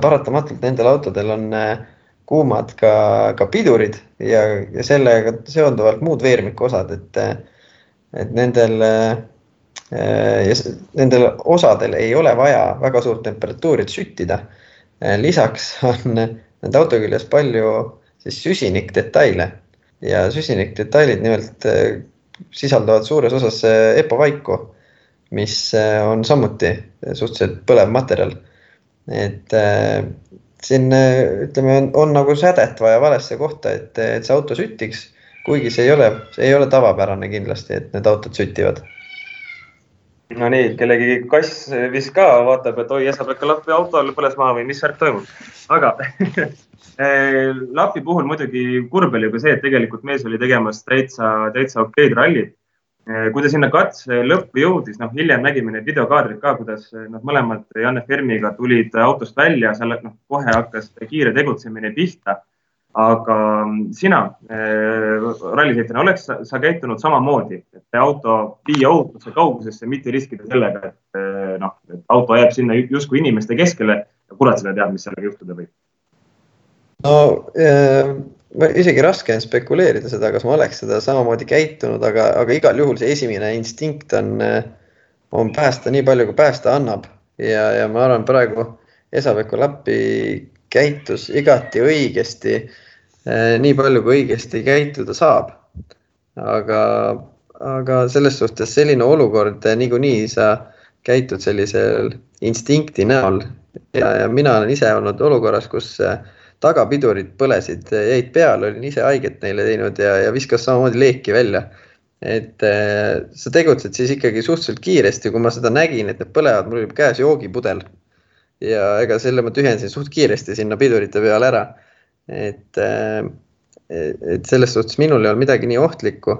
paratamatult nendel autodel on äh, kuumad ka, ka pidurid ja, ja sellega seonduvalt muud veermikuosad, et, et nendel, äh, nendel osadel ei ole vaja väga suurt temperatuuri, et süttida. Lisaks on nende auto küljes palju siis süsinikdetaile ja süsinikdetailid nimelt äh, sisaldavad suures osas EPA vaiku, mis äh, on samuti suhteliselt põlev materjal. et äh, siin ütleme, on, on nagu sädet vaja valesse kohta, et, et see auto süttiks, kuigi see ei ole, see ei ole tavapärane kindlasti, et need autod süttivad. Nonii, kellegi kass vist ka vaatab, et oi, Esa-Pekka Lappi autol põles maha või mis värk toimub, aga Eh, Lapi puhul muidugi kurb oli ka see, et tegelikult mees oli tegemas täitsa, täitsa okeid rallit. Eh, kui ta sinna katse lõppu jõudis, noh, hiljem nägime neid videokaadreid ka, kuidas eh, nad mõlemad Janne Fermiga tulid autost välja, seal noh, kohe hakkas kiire tegutsemine pihta. Aga sina äh, rallisõitjana, oleks sa, sa käitunud samamoodi, et auto viia ohutuse kaugusesse, mitte riskida sellega, et noh, et auto jääb sinna justkui inimeste keskele ja kurat seda teab, mis sellega juhtuda võib. No äh, isegi raske on spekuleerida seda, kas ma oleks seda samamoodi käitunud, aga, aga igal juhul see esimene instinkt on, äh, on päästa nii palju, kui päästa annab. Ja, ja ma arvan, praegu Esa-Pekka Lappi käitus igati õigesti äh,. nii palju, kui õigesti käituda saab. aga, aga selles suhtes selline olukord äh, niikuinii sa käitud sellisel instinkti näol ja, ja mina olen ise olnud olukorras, kus äh, tagapidurid põlesid, jäid peale, olin ise haiget neile teinud ja, ja viskas samamoodi leeki välja. et sa tegutsed siis ikkagi suhteliselt kiiresti, kui ma seda nägin, et need põlevad, mul oli käes joogipudel. Ja ega selle ma tühjendasin suht kiiresti sinna pidurite peale ära. et äh,, et selles suhtes minul ei olnud midagi nii ohtlikku,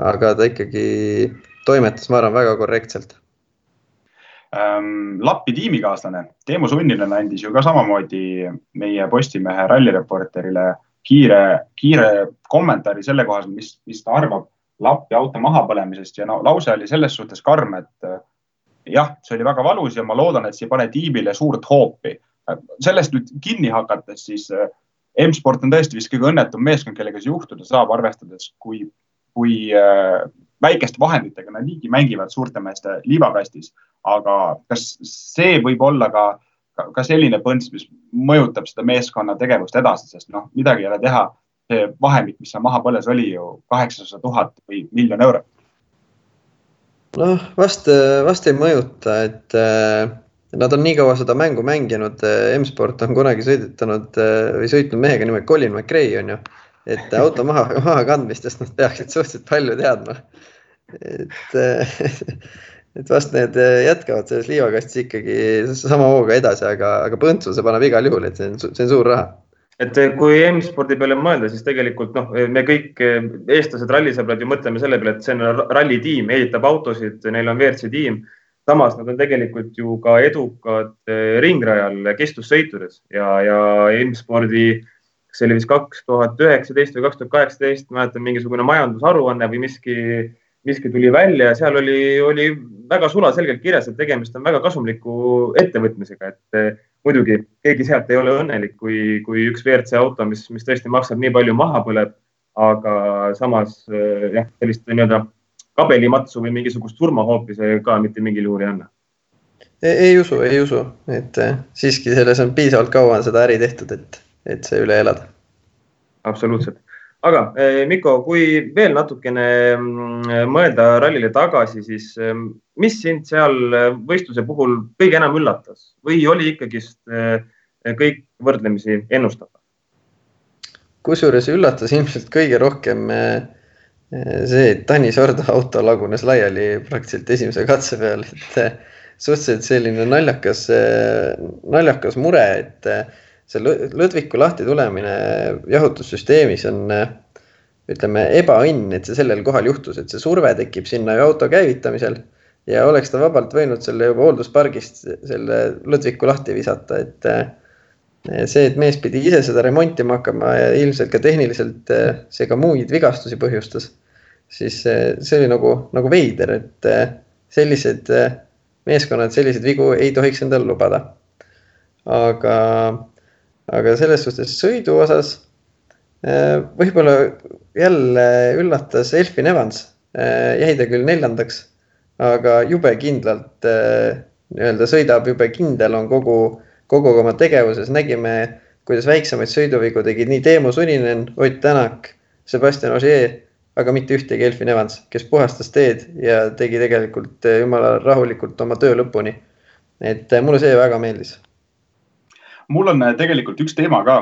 aga ta ikkagi toimetas, ma arvan, väga korrektselt ähm,. Lappi tiimikaaslane Teemu Sunninen andis ju ka samamoodi meie Postimehe rallireporterile kiire, kiire kommentaari selle kohas, mis, mis ta arvab Lappi auto mahapõlemisest ja no lause oli selles suhtes karm, et jah, see oli väga valus ja ma loodan, et see ei pane tiimile suurt hoopi. sellest nüüd kinni hakates, siis äh, M-sport on tõesti vist kõige õnnetum meeskond, kellega see juhtuda saab, arvestades, kui, kui äh, väikeste vahenditega nad niigi mängivad suurte meeste liivakastis aga kas see võib olla ka, ka selline põnts, mis mõjutab seda meeskonna tegevust edasi, sest noh, midagi ei ole teha. see vahemik, mis seal maha põles, oli ju kaheksasada tuhat või miljon eurot. Noh, vast, vast ei mõjuta, et äh, nad on nii kaua seda mängu mänginud. M-sport on kunagi sõidetanud või sõitnud mehega nimega Colin McRae on ju, et auto maha, maha kandmistest nad peaksid suhteliselt palju teadma. et et vast need äh, jätkavad selles liivakastis ikkagi sama hooga edasi, aga, aga põntsu see paneb igal juhul, et see on, see on suur raha. Et äh, kui M-spordi peale mõelda, siis tegelikult noh, me kõik äh, eestlased, rallisõbrad ju mõtleme selle peale, et see on rallitiim, ehitab autosid, neil on WRC tiim. samas nad on tegelikult ju ka edukad ringrajal kestvussõitudes ja, ja M-spordi see oli vist kaks tuhat üheksateist või kaks tuhat kaheksateist, mäletan mingisugune majandusaruanne või miski miski tuli välja ja seal oli, oli väga sulaselgelt kirjas, et tegemist on väga kasumliku ettevõtmisega, et eh, muidugi keegi sealt ei ole õnnelik, kui, kui üks WRC auto, mis, mis tõesti maksab nii palju, maha põleb. aga samas eh, jah, sellist nii-öelda kabelimatsu või mingisugust surmahoopi see ka mitte mingil juhul ei anna. ei usu, ei usu, et eh, siiski selles on piisavalt kaua seda äri tehtud, et, et see üle elada. absoluutselt aga eh, Mikko, kui veel natukene mm, mõelda rallile tagasi, siis eh, mis sind seal eh, võistluse puhul kõige enam üllatas või oli ikkagist kõik võrdlemisi ennustatav? kusjuures üllatas ilmselt kõige rohkem see, et Tanis Ordo auto lagunes laiali praktiliselt esimese katse peal, et suhteliselt selline naljakas, naljakas mure, et see lõdviku lahti tulemine jahutussüsteemis on ütleme ebaõnn, et see sellel kohal juhtus, et see surve tekib sinna ju auto käivitamisel ja oleks ta vabalt võinud selle juba hoolduspargist selle lõdviku lahti visata, et see, et mees pidi ise seda remontima hakkama ja ilmselt ka tehniliselt see ka muid vigastusi põhjustas, siis see oli nagu, nagu veider, et sellised meeskonnad selliseid vigu ei tohiks endale lubada. aga, aga selles suhtes sõidu osas võib-olla jälle üllatas Elfin Evans, jäi ta küll neljandaks, aga jube kindlalt nii-öelda sõidab, jube kindel on kogu, kogu oma tegevuses, nägime, kuidas väiksemaid sõiduvigu tegid nii Teemu Suninen, Ott Tänak, Sebastian Ogier aga mitte ühtegi Elfin Evans, kes puhastas teed ja tegi tegelikult jumala rahulikult oma töö lõpuni. et mulle see väga meeldis. Mul on eh, tegelikult üks teema ka,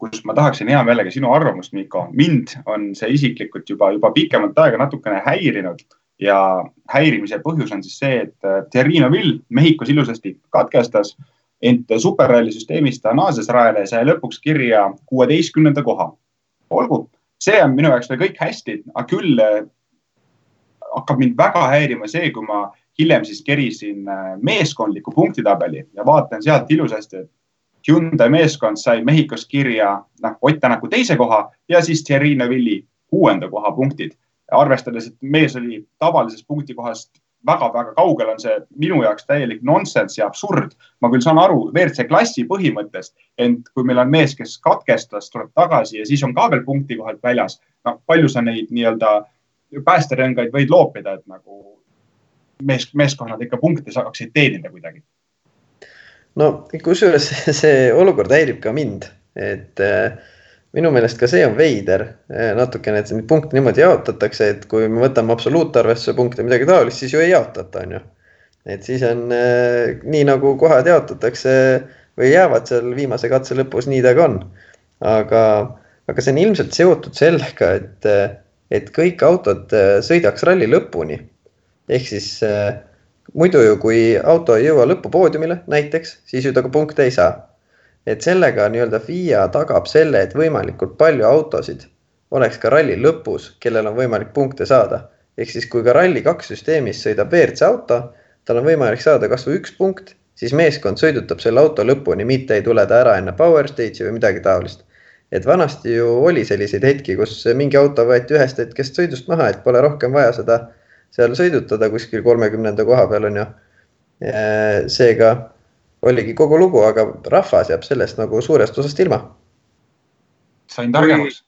kus ma tahaksin hea meelega sinu arvamust, Mikko. mind on see isiklikult juba, juba pikemat aega natukene häirinud ja häirimise põhjus on siis see, et Thierry Neuville Mehhikos ilusasti katkestas, ent superralli süsteemis ta naases rajale ja sai lõpuks kirja kuueteistkümnenda koha. olgu see on minu jaoks veel kõik hästi, aga küll äh, hakkab mind väga häirima see, kui ma hiljem siis kerisin äh, meeskondliku punktitabeli ja vaatan sealt ilusasti, et Hyundai meeskond sai Mehhikos kirja, noh, Ott Tänaku teise koha ja siis Thierry Neville'i kuuenda koha punktid. arvestades, et mees oli tavalisest punktikohast väga-väga kaugel on see minu jaoks täielik nonsenss ja absurd. ma küll saan aru WRC klassi põhimõttest, ent kui meil on mees, kes katkestas, tuleb tagasi ja siis on ka veel punkti kohalt väljas, noh, palju sa neid nii-öelda päästerõngaid võid loopida, et nagu mees, meeskonnad ikka punkte saaksid teenida kuidagi. No kusjuures see olukord häirib ka mind, et äh, minu meelest ka see on veider eh, natukene, et neid punkte niimoodi jaotatakse, et kui me võtame absoluutarvestuse punkte, midagi taolist, siis ju ei jaotata, on ju. et siis on eh, nii nagu kohad jaotatakse või jäävad seal viimase katse lõpus, nii ta ka on. aga, aga see on ilmselt seotud sellega, et, et kõik autod sõidaks ralli lõpuni. ehk siis muidu ju, kui auto ei jõua lõpupoodiumile näiteks, siis ju ta ka punkte ei saa et sellega nii-öelda FIA tagab selle, et võimalikult palju autosid oleks ka ralli lõpus, kellel on võimalik punkte saada. ehk siis, kui ka Rally2 süsteemis sõidab WRC auto, tal on võimalik saada kasvõi üks punkt, siis meeskond sõidutab selle auto lõpuni, mitte ei tule ta ära enne power stage'i või midagi taolist. et vanasti ju oli selliseid hetki, kus mingi auto võeti ühest hetkest sõidust maha, et pole rohkem vaja seda seal sõidutada kuskil kolmekümnenda koha peal on ju. seega oligi kogu lugu, aga rahvas jääb sellest nagu suurest osast ilma. sain targemaks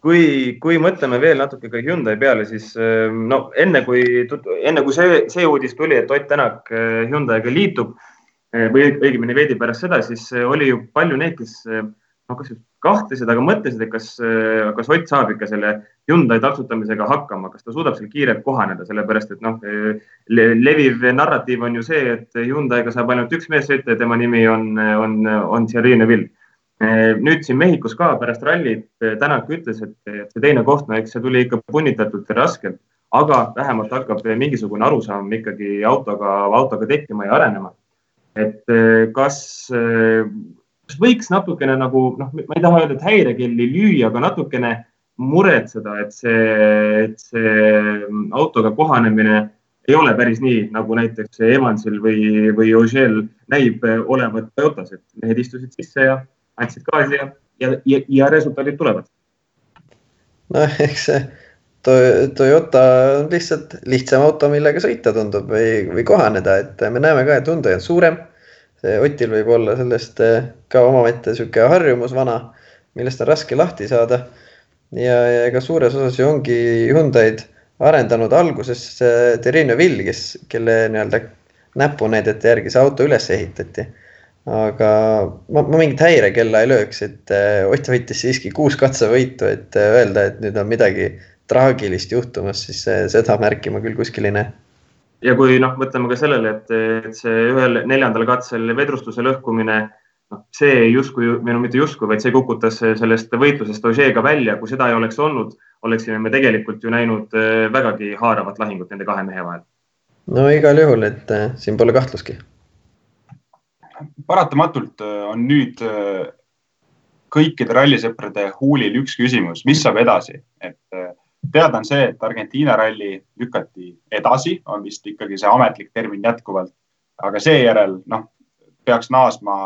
kui, kui mõtleme veel natuke ka Hyundai peale, siis ehm, no enne kui, enne kui see, see uudis tuli, et Ott Tänak eh, Hyundai'ga liitub eh, või õigemini veidi pärast seda, siis oli ju palju neid, kes noh, kas kahtlesid, aga mõtlesid, et kas, kas Ott saab ikka selle Hyundai taksutamisega hakkama, kas ta suudab seal kiirelt kohaneda, sellepärast et noh, leviv narratiiv on ju see, et Hyundai'ga saab ainult üks mees sõita ja tema nimi on, on, on Thierry Neville. nüüd siin Mehhikos ka pärast rallit Tänak ütles, et see teine koht, no eks see tuli ikka punnitatult ja raskelt, aga vähemalt hakkab mingisugune arusaam ikkagi autoga, autoga tekkima ja arenema. et kas kas võiks natukene nagu noh, ma ei taha öelda, et häirekelli lüüa, aga natukene muretseda, et see, et see autoga kohanemine ei ole päris nii, nagu näiteks Evansil või, või Ožeel näib olevat Toyotas, et mehed istusid sisse ja andsid gaasi ja, ja, ja, ja resultaadid tulevad. noh, eks see Toyota on lihtsalt lihtsam auto, millega sõita tundub või, või kohaneda, et me näeme ka, et Hyundai on suurem see Otil võib olla sellest eh, ka omaette sihuke harjumus vana, millest on raske lahti saada. ja, ja ega suures osas ju ongi Hyundai'd arendanud alguses Terrine Vill, kes, kelle nii-öelda näpunäidete järgi see auto üles ehitati. aga ma, ma mingit häirekella ei lööks, et eh, Ott võitis siiski kuus katsevõitu, et eh, öelda, et nüüd on midagi traagilist juhtumas, siis seda märki ma küll kuskil ei näe ja kui noh, mõtleme ka sellele, et, et see ühel neljandal katsel vedrustuse lõhkumine, noh, see justkui, või no mitte justkui, vaid see kukutas sellest võitlusest Ožeega välja. kui seda ei oleks olnud, oleksime me tegelikult ju näinud äh, vägagi haaravat lahingut nende kahe mehe vahel. no igal juhul, et äh, siin pole kahtlustki. paratamatult äh, on nüüd äh, kõikide rallisõprade huulil üks küsimus, mis saab edasi, et äh, teada on see, et Argentiina ralli lükati edasi, on vist ikkagi see ametlik termin jätkuvalt, aga seejärel noh, peaks naasma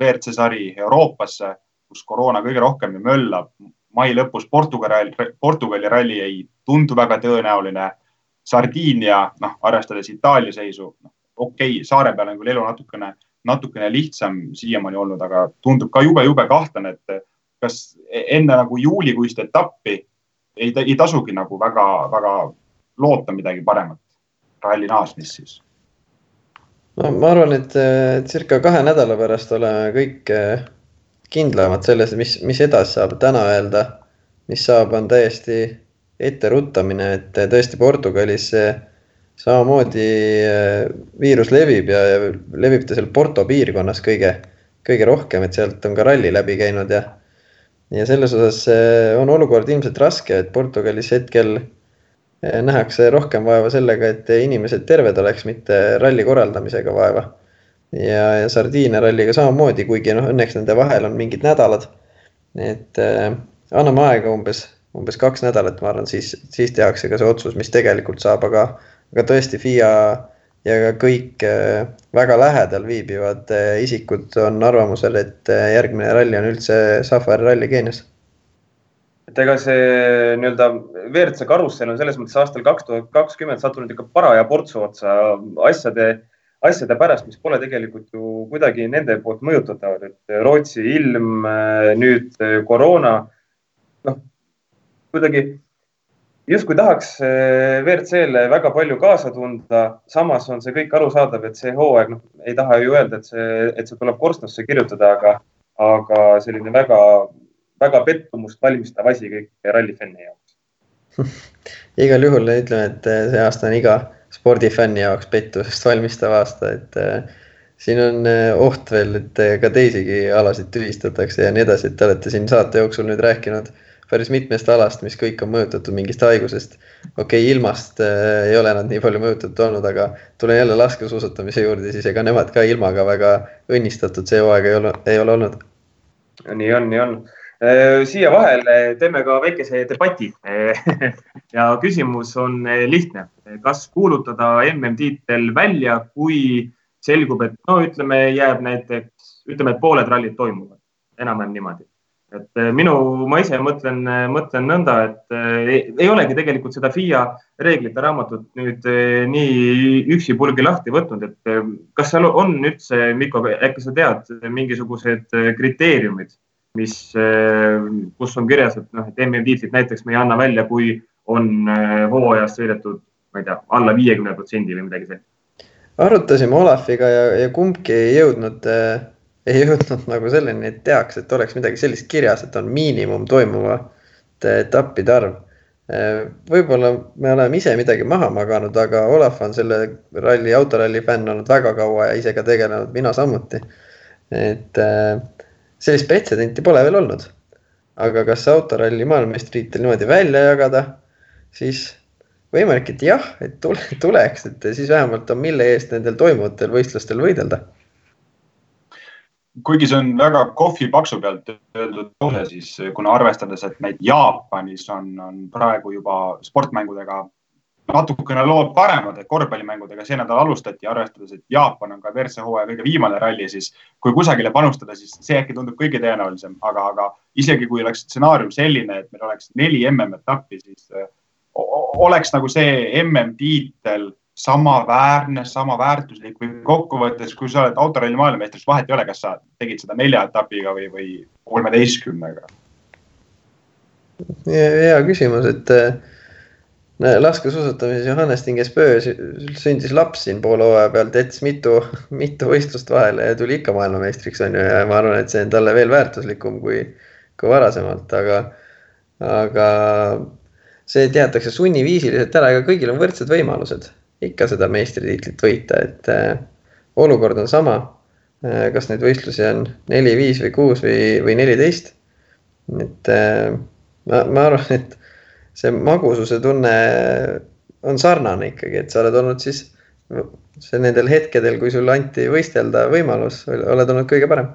WRC sari Euroopasse, kus koroona kõige rohkem möllab. mai lõpus Portugali, Portugali ralli ei tundu väga tõenäoline. Sardiinia, noh, arvestades Itaalia seisu, noh, okei okay,, saare peal on küll elu natukene, natukene lihtsam siiamaani olnud, aga tundub ka jube-jube kahtlane, et kas enne nagu juulikuist etappi ei, ei tasugi nagu väga-väga loota midagi paremat ralli naasmist siis? no ma arvan, et circa kahe nädala pärast oleme kõik eh, kindlamad selles, mis, mis edasi saab. täna öelda, mis saab, on täiesti etteruttamine, et tõesti Portugalis samamoodi eh, viirus levib ja, ja levib ta seal Porto piirkonnas kõige, kõige rohkem, et sealt on ka ralli läbi käinud ja ja selles osas eh, on olukord ilmselt raske, et Portugalis hetkel eh, nähakse rohkem vaeva sellega, et inimesed terved oleks, mitte ralli korraldamisega vaeva. ja, ja Sardiinia ralliga samamoodi, kuigi noh, õnneks nende vahel on mingid nädalad. et äh, anname aega umbes, umbes kaks nädalat, ma arvan, siis, siis tehakse ka see otsus, mis tegelikult saab, aga, aga tõesti FIA ja ka kõik äh, väga lähedal viibivad äh, isikud on arvamusel, et äh, järgmine ralli on üldse Safari ralli Keenias. et ega see nii-öelda WRC karussell on selles mõttes aastal kaks tuhat kakskümmend sattunud ikka paraja portsu otsa asjade, asjade pärast, mis pole tegelikult ju kuidagi nende poolt mõjutatavad, et Rootsi ilm, nüüd koroona, noh kuidagi justkui tahaks eh, WRC-le väga palju kaasa tunda, samas on see kõik arusaadav, et see hooaeg, noh, ei taha ju öelda, et see, et see tuleb korstnasse kirjutada, aga, aga selline väga, väga pettumust valmistav asi kõik rallifänni jaoks. Igal juhul ütleme, et eh, see aasta on iga spordifänni jaoks pettusest valmistav aasta, et äh, siin on oht veel, et ka teisigi alasid tühistatakse ja nii edasi, et te olete siin saate jooksul nüüd rääkinud äh, päris mitmest alast, mis kõik on mõjutatud mingist haigusest. okei okay,, ilmast äh, ei ole nad nii palju mõjutatud olnud, aga tulen jälle laskesuusatamise juurde, siis ega nemad ka ilmaga väga õnnistatud see hooaeg ei ole, ei ole olnud. nii on, nii on. Äh, siia vahele teeme ka väikese debati ja küsimus on äh, lihtne. kas kuulutada MM-tiitel välja, kui selgub, et no ütleme, jääb näiteks, ütleme, et pooled rallid toimuvad, enam-vähem niimoodi et eh, minu, ma ise mõtlen, eh, mõtlen nõnda, et ei, eh, ei olegi tegelikult seda FIA reeglite raamatut nüüd nii üksipulgi lahti võtnud, et kas seal on üldse, Mikko, äkki sa tead mingisugused kriteeriumid, mis, kus on kirjas, et noh, et MM-tiitlit näiteks me ei anna välja, kui on hooajast sõidetud, ma ei tea, alla viiekümne protsendi või midagi sellist? arutasime Olafiga ja, ja kumbki ei jõudnud äh ei jõudnud nagu selleni, et tehakse, et oleks midagi sellist kirjas, et on miinimum toimuvate etappide arv. võib-olla me oleme ise midagi maha maganud, aga Olav on selle ralli, autoralli fänn olnud väga kaua ja ise ka tegelenud, mina samuti. et sellist pretsedenti pole veel olnud. aga kas autoralli maailmameistritiitel niimoodi välja jagada, siis võimalik, et jah, et tule, tuleks, et siis vähemalt on, mille eest nendel toimuvatel võistlustel võidelda kuigi see on väga kohvi paksu pealt öeldud lause, siis kuna arvestades, et neid Jaapanis on, on praegu juba sportmängudega natukene lood paremad, et korvpallimängudega see nädal alustati, arvestades, et Jaapan on ka WRC hooaja kõige viimane ralli, siis kui kusagile panustada, siis see äkki tundub kõige tõenäolisem, aga, aga isegi kui oleks stsenaarium selline, et meil oleks neli MM-etappi, siis oleks nagu see MM-tiitel samaväärne, sama väärtuslik või kokkuvõttes, kui sa oled autoralli maailmameistriks, vahet ei ole, kas sa tegid seda nelja etapiga või, või kolmeteistkümnega. hea küsimus, et äh, laskesuusatamises Johannes Tingesböö sündis laps siin poole hooaja pealt, jättis mitu, mitu võistlust vahele ja tuli ikka maailmameistriks on ju ja ma arvan, et see on talle veel väärtuslikum kui, kui varasemalt, aga, aga see teatakse sunniviisiliselt ära, ega kõigil on võrdsed võimalused ikka seda meistritiitlit võita, et äh, olukord on sama äh,. kas neid võistlusi on neli, viis või kuus või, või neliteist. et äh, ma, ma arvan, et see magususe tunne on sarnane ikkagi, et sa oled olnud siis see nendel hetkedel, kui sulle anti võistelda võimalus, oled olnud kõige parem.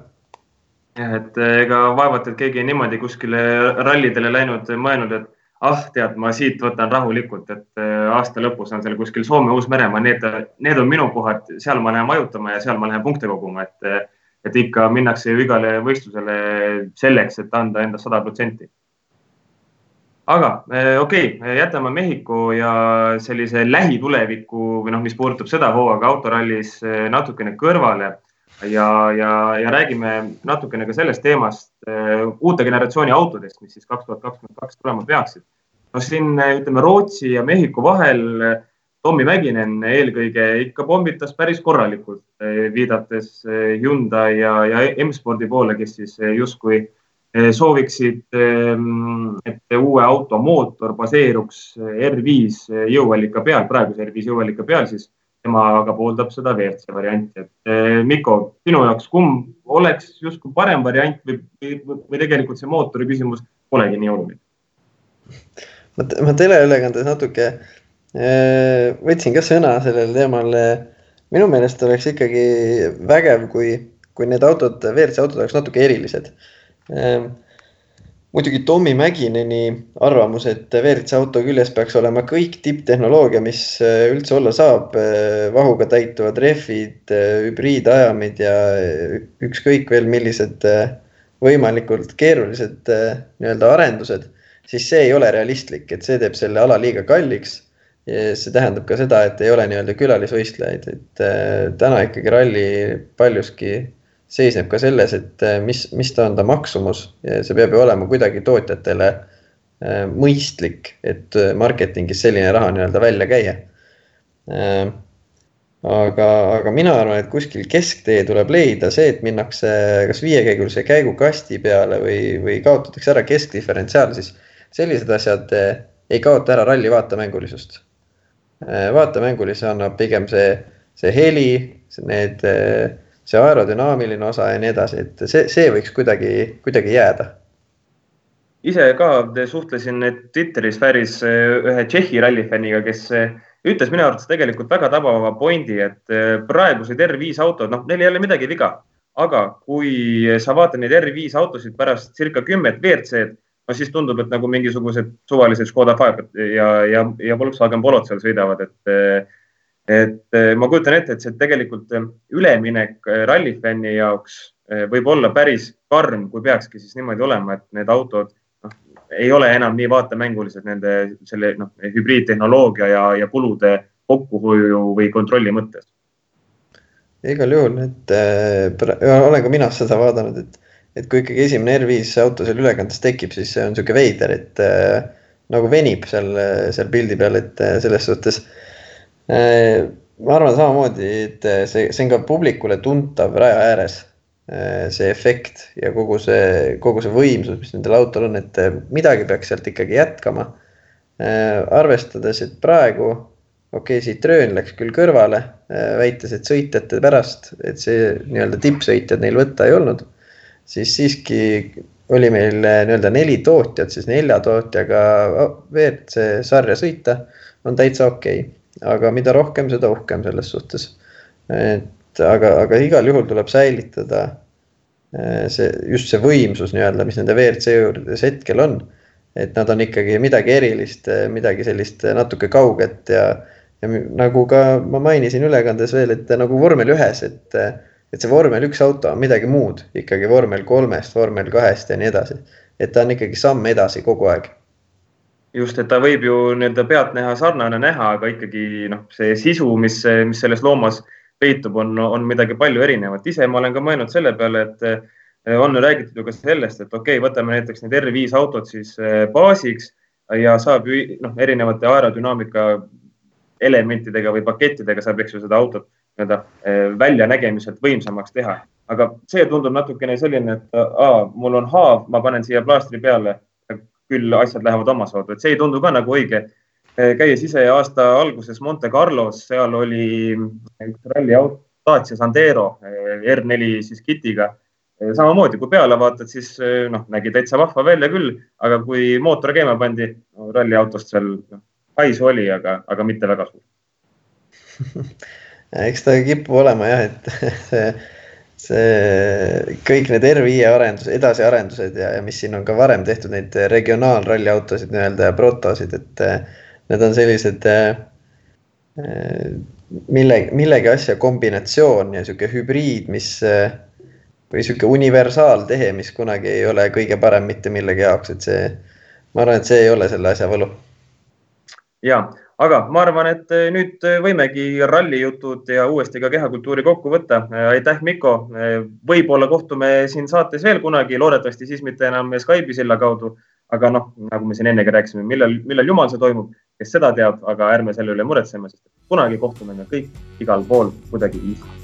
jah, et ega vaevalt, et keegi niimoodi kuskile rallidele läinud, mõelnud, et ah, tead, ma siit võtan rahulikult, et aasta lõpus on seal kuskil Soome, Uus-Meremaa, need, need on minu kohad, seal ma lähen majutama ja seal ma lähen punkte koguma, et, et ikka minnakse ju igale võistlusele selleks, et anda endast sada protsenti. Aga eh, okei okay,, jätame Mehhiko ja sellise lähituleviku või noh, mis puudutab seda hooaega autorallis natukene kõrvale ja, ja, ja räägime natukene ka sellest teemast uh, uute generatsiooni autodest, mis siis kaks tuhat kakskümmend kaks tulema peaksid. no siin ütleme Rootsi ja Mehhiko vahel Tommy Mäkinen eelkõige ikka pommitas päris korralikult, viidates Hyundai ja, ja M-spordi poole, kes siis justkui Eh, sooviksid, ehm, et uue auto mootor baseeruks R5 jõuallika peal, praeguse R5 jõuallika peal, siis tema aga pooldab seda WRC varianti, et eh, Mikko, sinu jaoks kumb oleks justkui parem variant või, või, või tegelikult see mootori küsimus polegi nii oluline? ma, ma teleülekandes natuke eh, võtsin ka sõna sellel teemal. minu meelest oleks ikkagi vägev, kui, kui need autod, WRC autod oleks natuke erilised muidugi Tommy Mäkineni arvamus, et WRC auto küljes peaks olema kõik tipptehnoloogia, mis äh, üldse olla saab, äh, vahuga täituvad rehvid, äh, hübriidajamid ja ükskõik veel millised võimalikult keerulised nii-öelda arendused, siis see ei ole realistlik, et see teeb selle ala liiga kalliks. see tähendab ka seda, et ei ole nii-öelda külalisvõistlejaid, et täna ikkagi ralli paljuski seisneb ka selles, et äh, mis, mis ta on ta maksumus see peab ju olema kuidagi tootjatele äh, mõistlik, et äh, marketingis selline raha nii-öelda välja käia. aga, aga mina arvan, et kuskil kesktee tuleb leida see, et minnakse kas viiekäigulise käigukasti peale või, või kaotatakse ära keskdiferentsiaal, siis sellised asjad ei kaota ära ralli vaatemängulisust. vaatemängulise annab pigem see, see heli, need see aerodünaamiline osa ja nii edasi, et see, see võiks kuidagi, kuidagi jääda. ise ka suhtlesin Twitteris päris eh, ühe Tšehhi rallifänniga, kes eh, ütles minu arvates tegelikult väga tabava pointi, et eh, praegused R5 autod, noh, neil ei ole midagi viga, aga kui sa vaatad neid R5 autosid pärast circa kümmet WRC-d, no siis tundub, et nagu mingisugused suvalised Škoda Fabia ja, ja, ja Volkswagen Polod seal sõidavad, et et eh, ma kujutan ette, et see tegelikult eh, üleminek eh, rallifänni jaoks võib olla päris karm, kui peakski siis niimoodi olema, et need autod noh, ei ole enam nii vaatemängulised nende selle noh, hübriidtehnoloogia ja, ja kulude kokkuhoiu või kontrolli mõttes. igal juhul, et äh, olen ka mina seda vaadanud, et, et kui ikkagi esimene R5 auto seal ülekandes tekib, siis see on niisugune veider, et äh, nagu venib seal, seal pildi peal, et äh, selles suhtes äh, ma arvan samamoodi, et äh, see, see on ka publikule tuntav raja ääres. Äh, see efekt ja kogu see, kogu see võimsus, mis nendel autol on, et midagi peaks sealt ikkagi jätkama. arvestades, et praegu, okei okay,, Citroen läks küll kõrvale, väites, et sõitjate pärast, et see nii-öelda tippsõitjad neil võtta ei olnud, siis siiski oli meil nii-öelda neli tootjat, siis nelja tootjaga WRC sarja sõita on täitsa okei okay aga mida rohkem, seda uhkem selles suhtes. et aga, aga igal juhul tuleb säilitada eh, see, just see võimsus nii-öelda, mis nende WRC juures hetkel on. et nad on ikkagi midagi erilist, eh, midagi sellist natuke kauget ja, ja nagu ka ma mainisin ülekandes veel, et nagu vormel ühes, et, et see vormel üks auto on midagi muud ikkagi vormel kolmest, vormel kahest ja nii edasi. et ta on ikkagi samm edasi kogu aeg just, et ta võib ju nii-öelda pealtnäha sarnane näha, aga ikkagi noh, see sisu, mis, mis selles loomas peitub, on, on midagi palju erinevat. ise ma olen ka mõelnud selle peale, et eh, on räägitud ju ka sellest, et okei okay,, võtame näiteks need R5 autod siis eh, baasiks ja saab ju noh, erinevate aerodünaamika elementidega või pakettidega saab, eks ju, seda autot nii-öelda eh, väljanägemiselt võimsamaks teha. aga see tundub natukene selline, et aa, mul on haav, ma panen siia plaastri peale küll asjad lähevad omasoodu, et see ei tundu ka nagu õige. Käies ise aasta alguses Monte Carlos, seal oli üks ralliauto, Dacia Sandero eh, R4 siis kitiga. Samamoodi, kui peale vaatad, siis noh, nägi täitsa vahva välja küll, aga kui mootor käima pandi no,, ralliautost seal noh, haisu oli, aga, aga mitte väga suur eks ta kipub olema jah, et see, see kõik need RVI arendused, edasiarendused ja, ja mis siin on ka varem tehtud, neid regionaalralli autosid nii-öelda ja protosid, et need on sellised mille, millegi asja kombinatsioon ja sihuke hübriid, mis või sihuke universaaltehe, mis kunagi ei ole kõige parem mitte millegi jaoks, et see, ma arvan, et see ei ole selle asja võlu. ja, aga ma arvan, et eh, nüüd võimegi rallijutud ja uuesti ka kehakultuuri kokku võtta. Eh, aitäh, Mikko. Eh, võib-olla kohtume siin saates veel kunagi, loodetavasti siis mitte enam Skype'i silla kaudu. aga noh, nagu me siin ennegi rääkisime, millal, millal jumal see toimub, kes seda teab, aga ärme selle üle muretseme, sest kunagi kohtume me kõik igal pool kuidagiviisi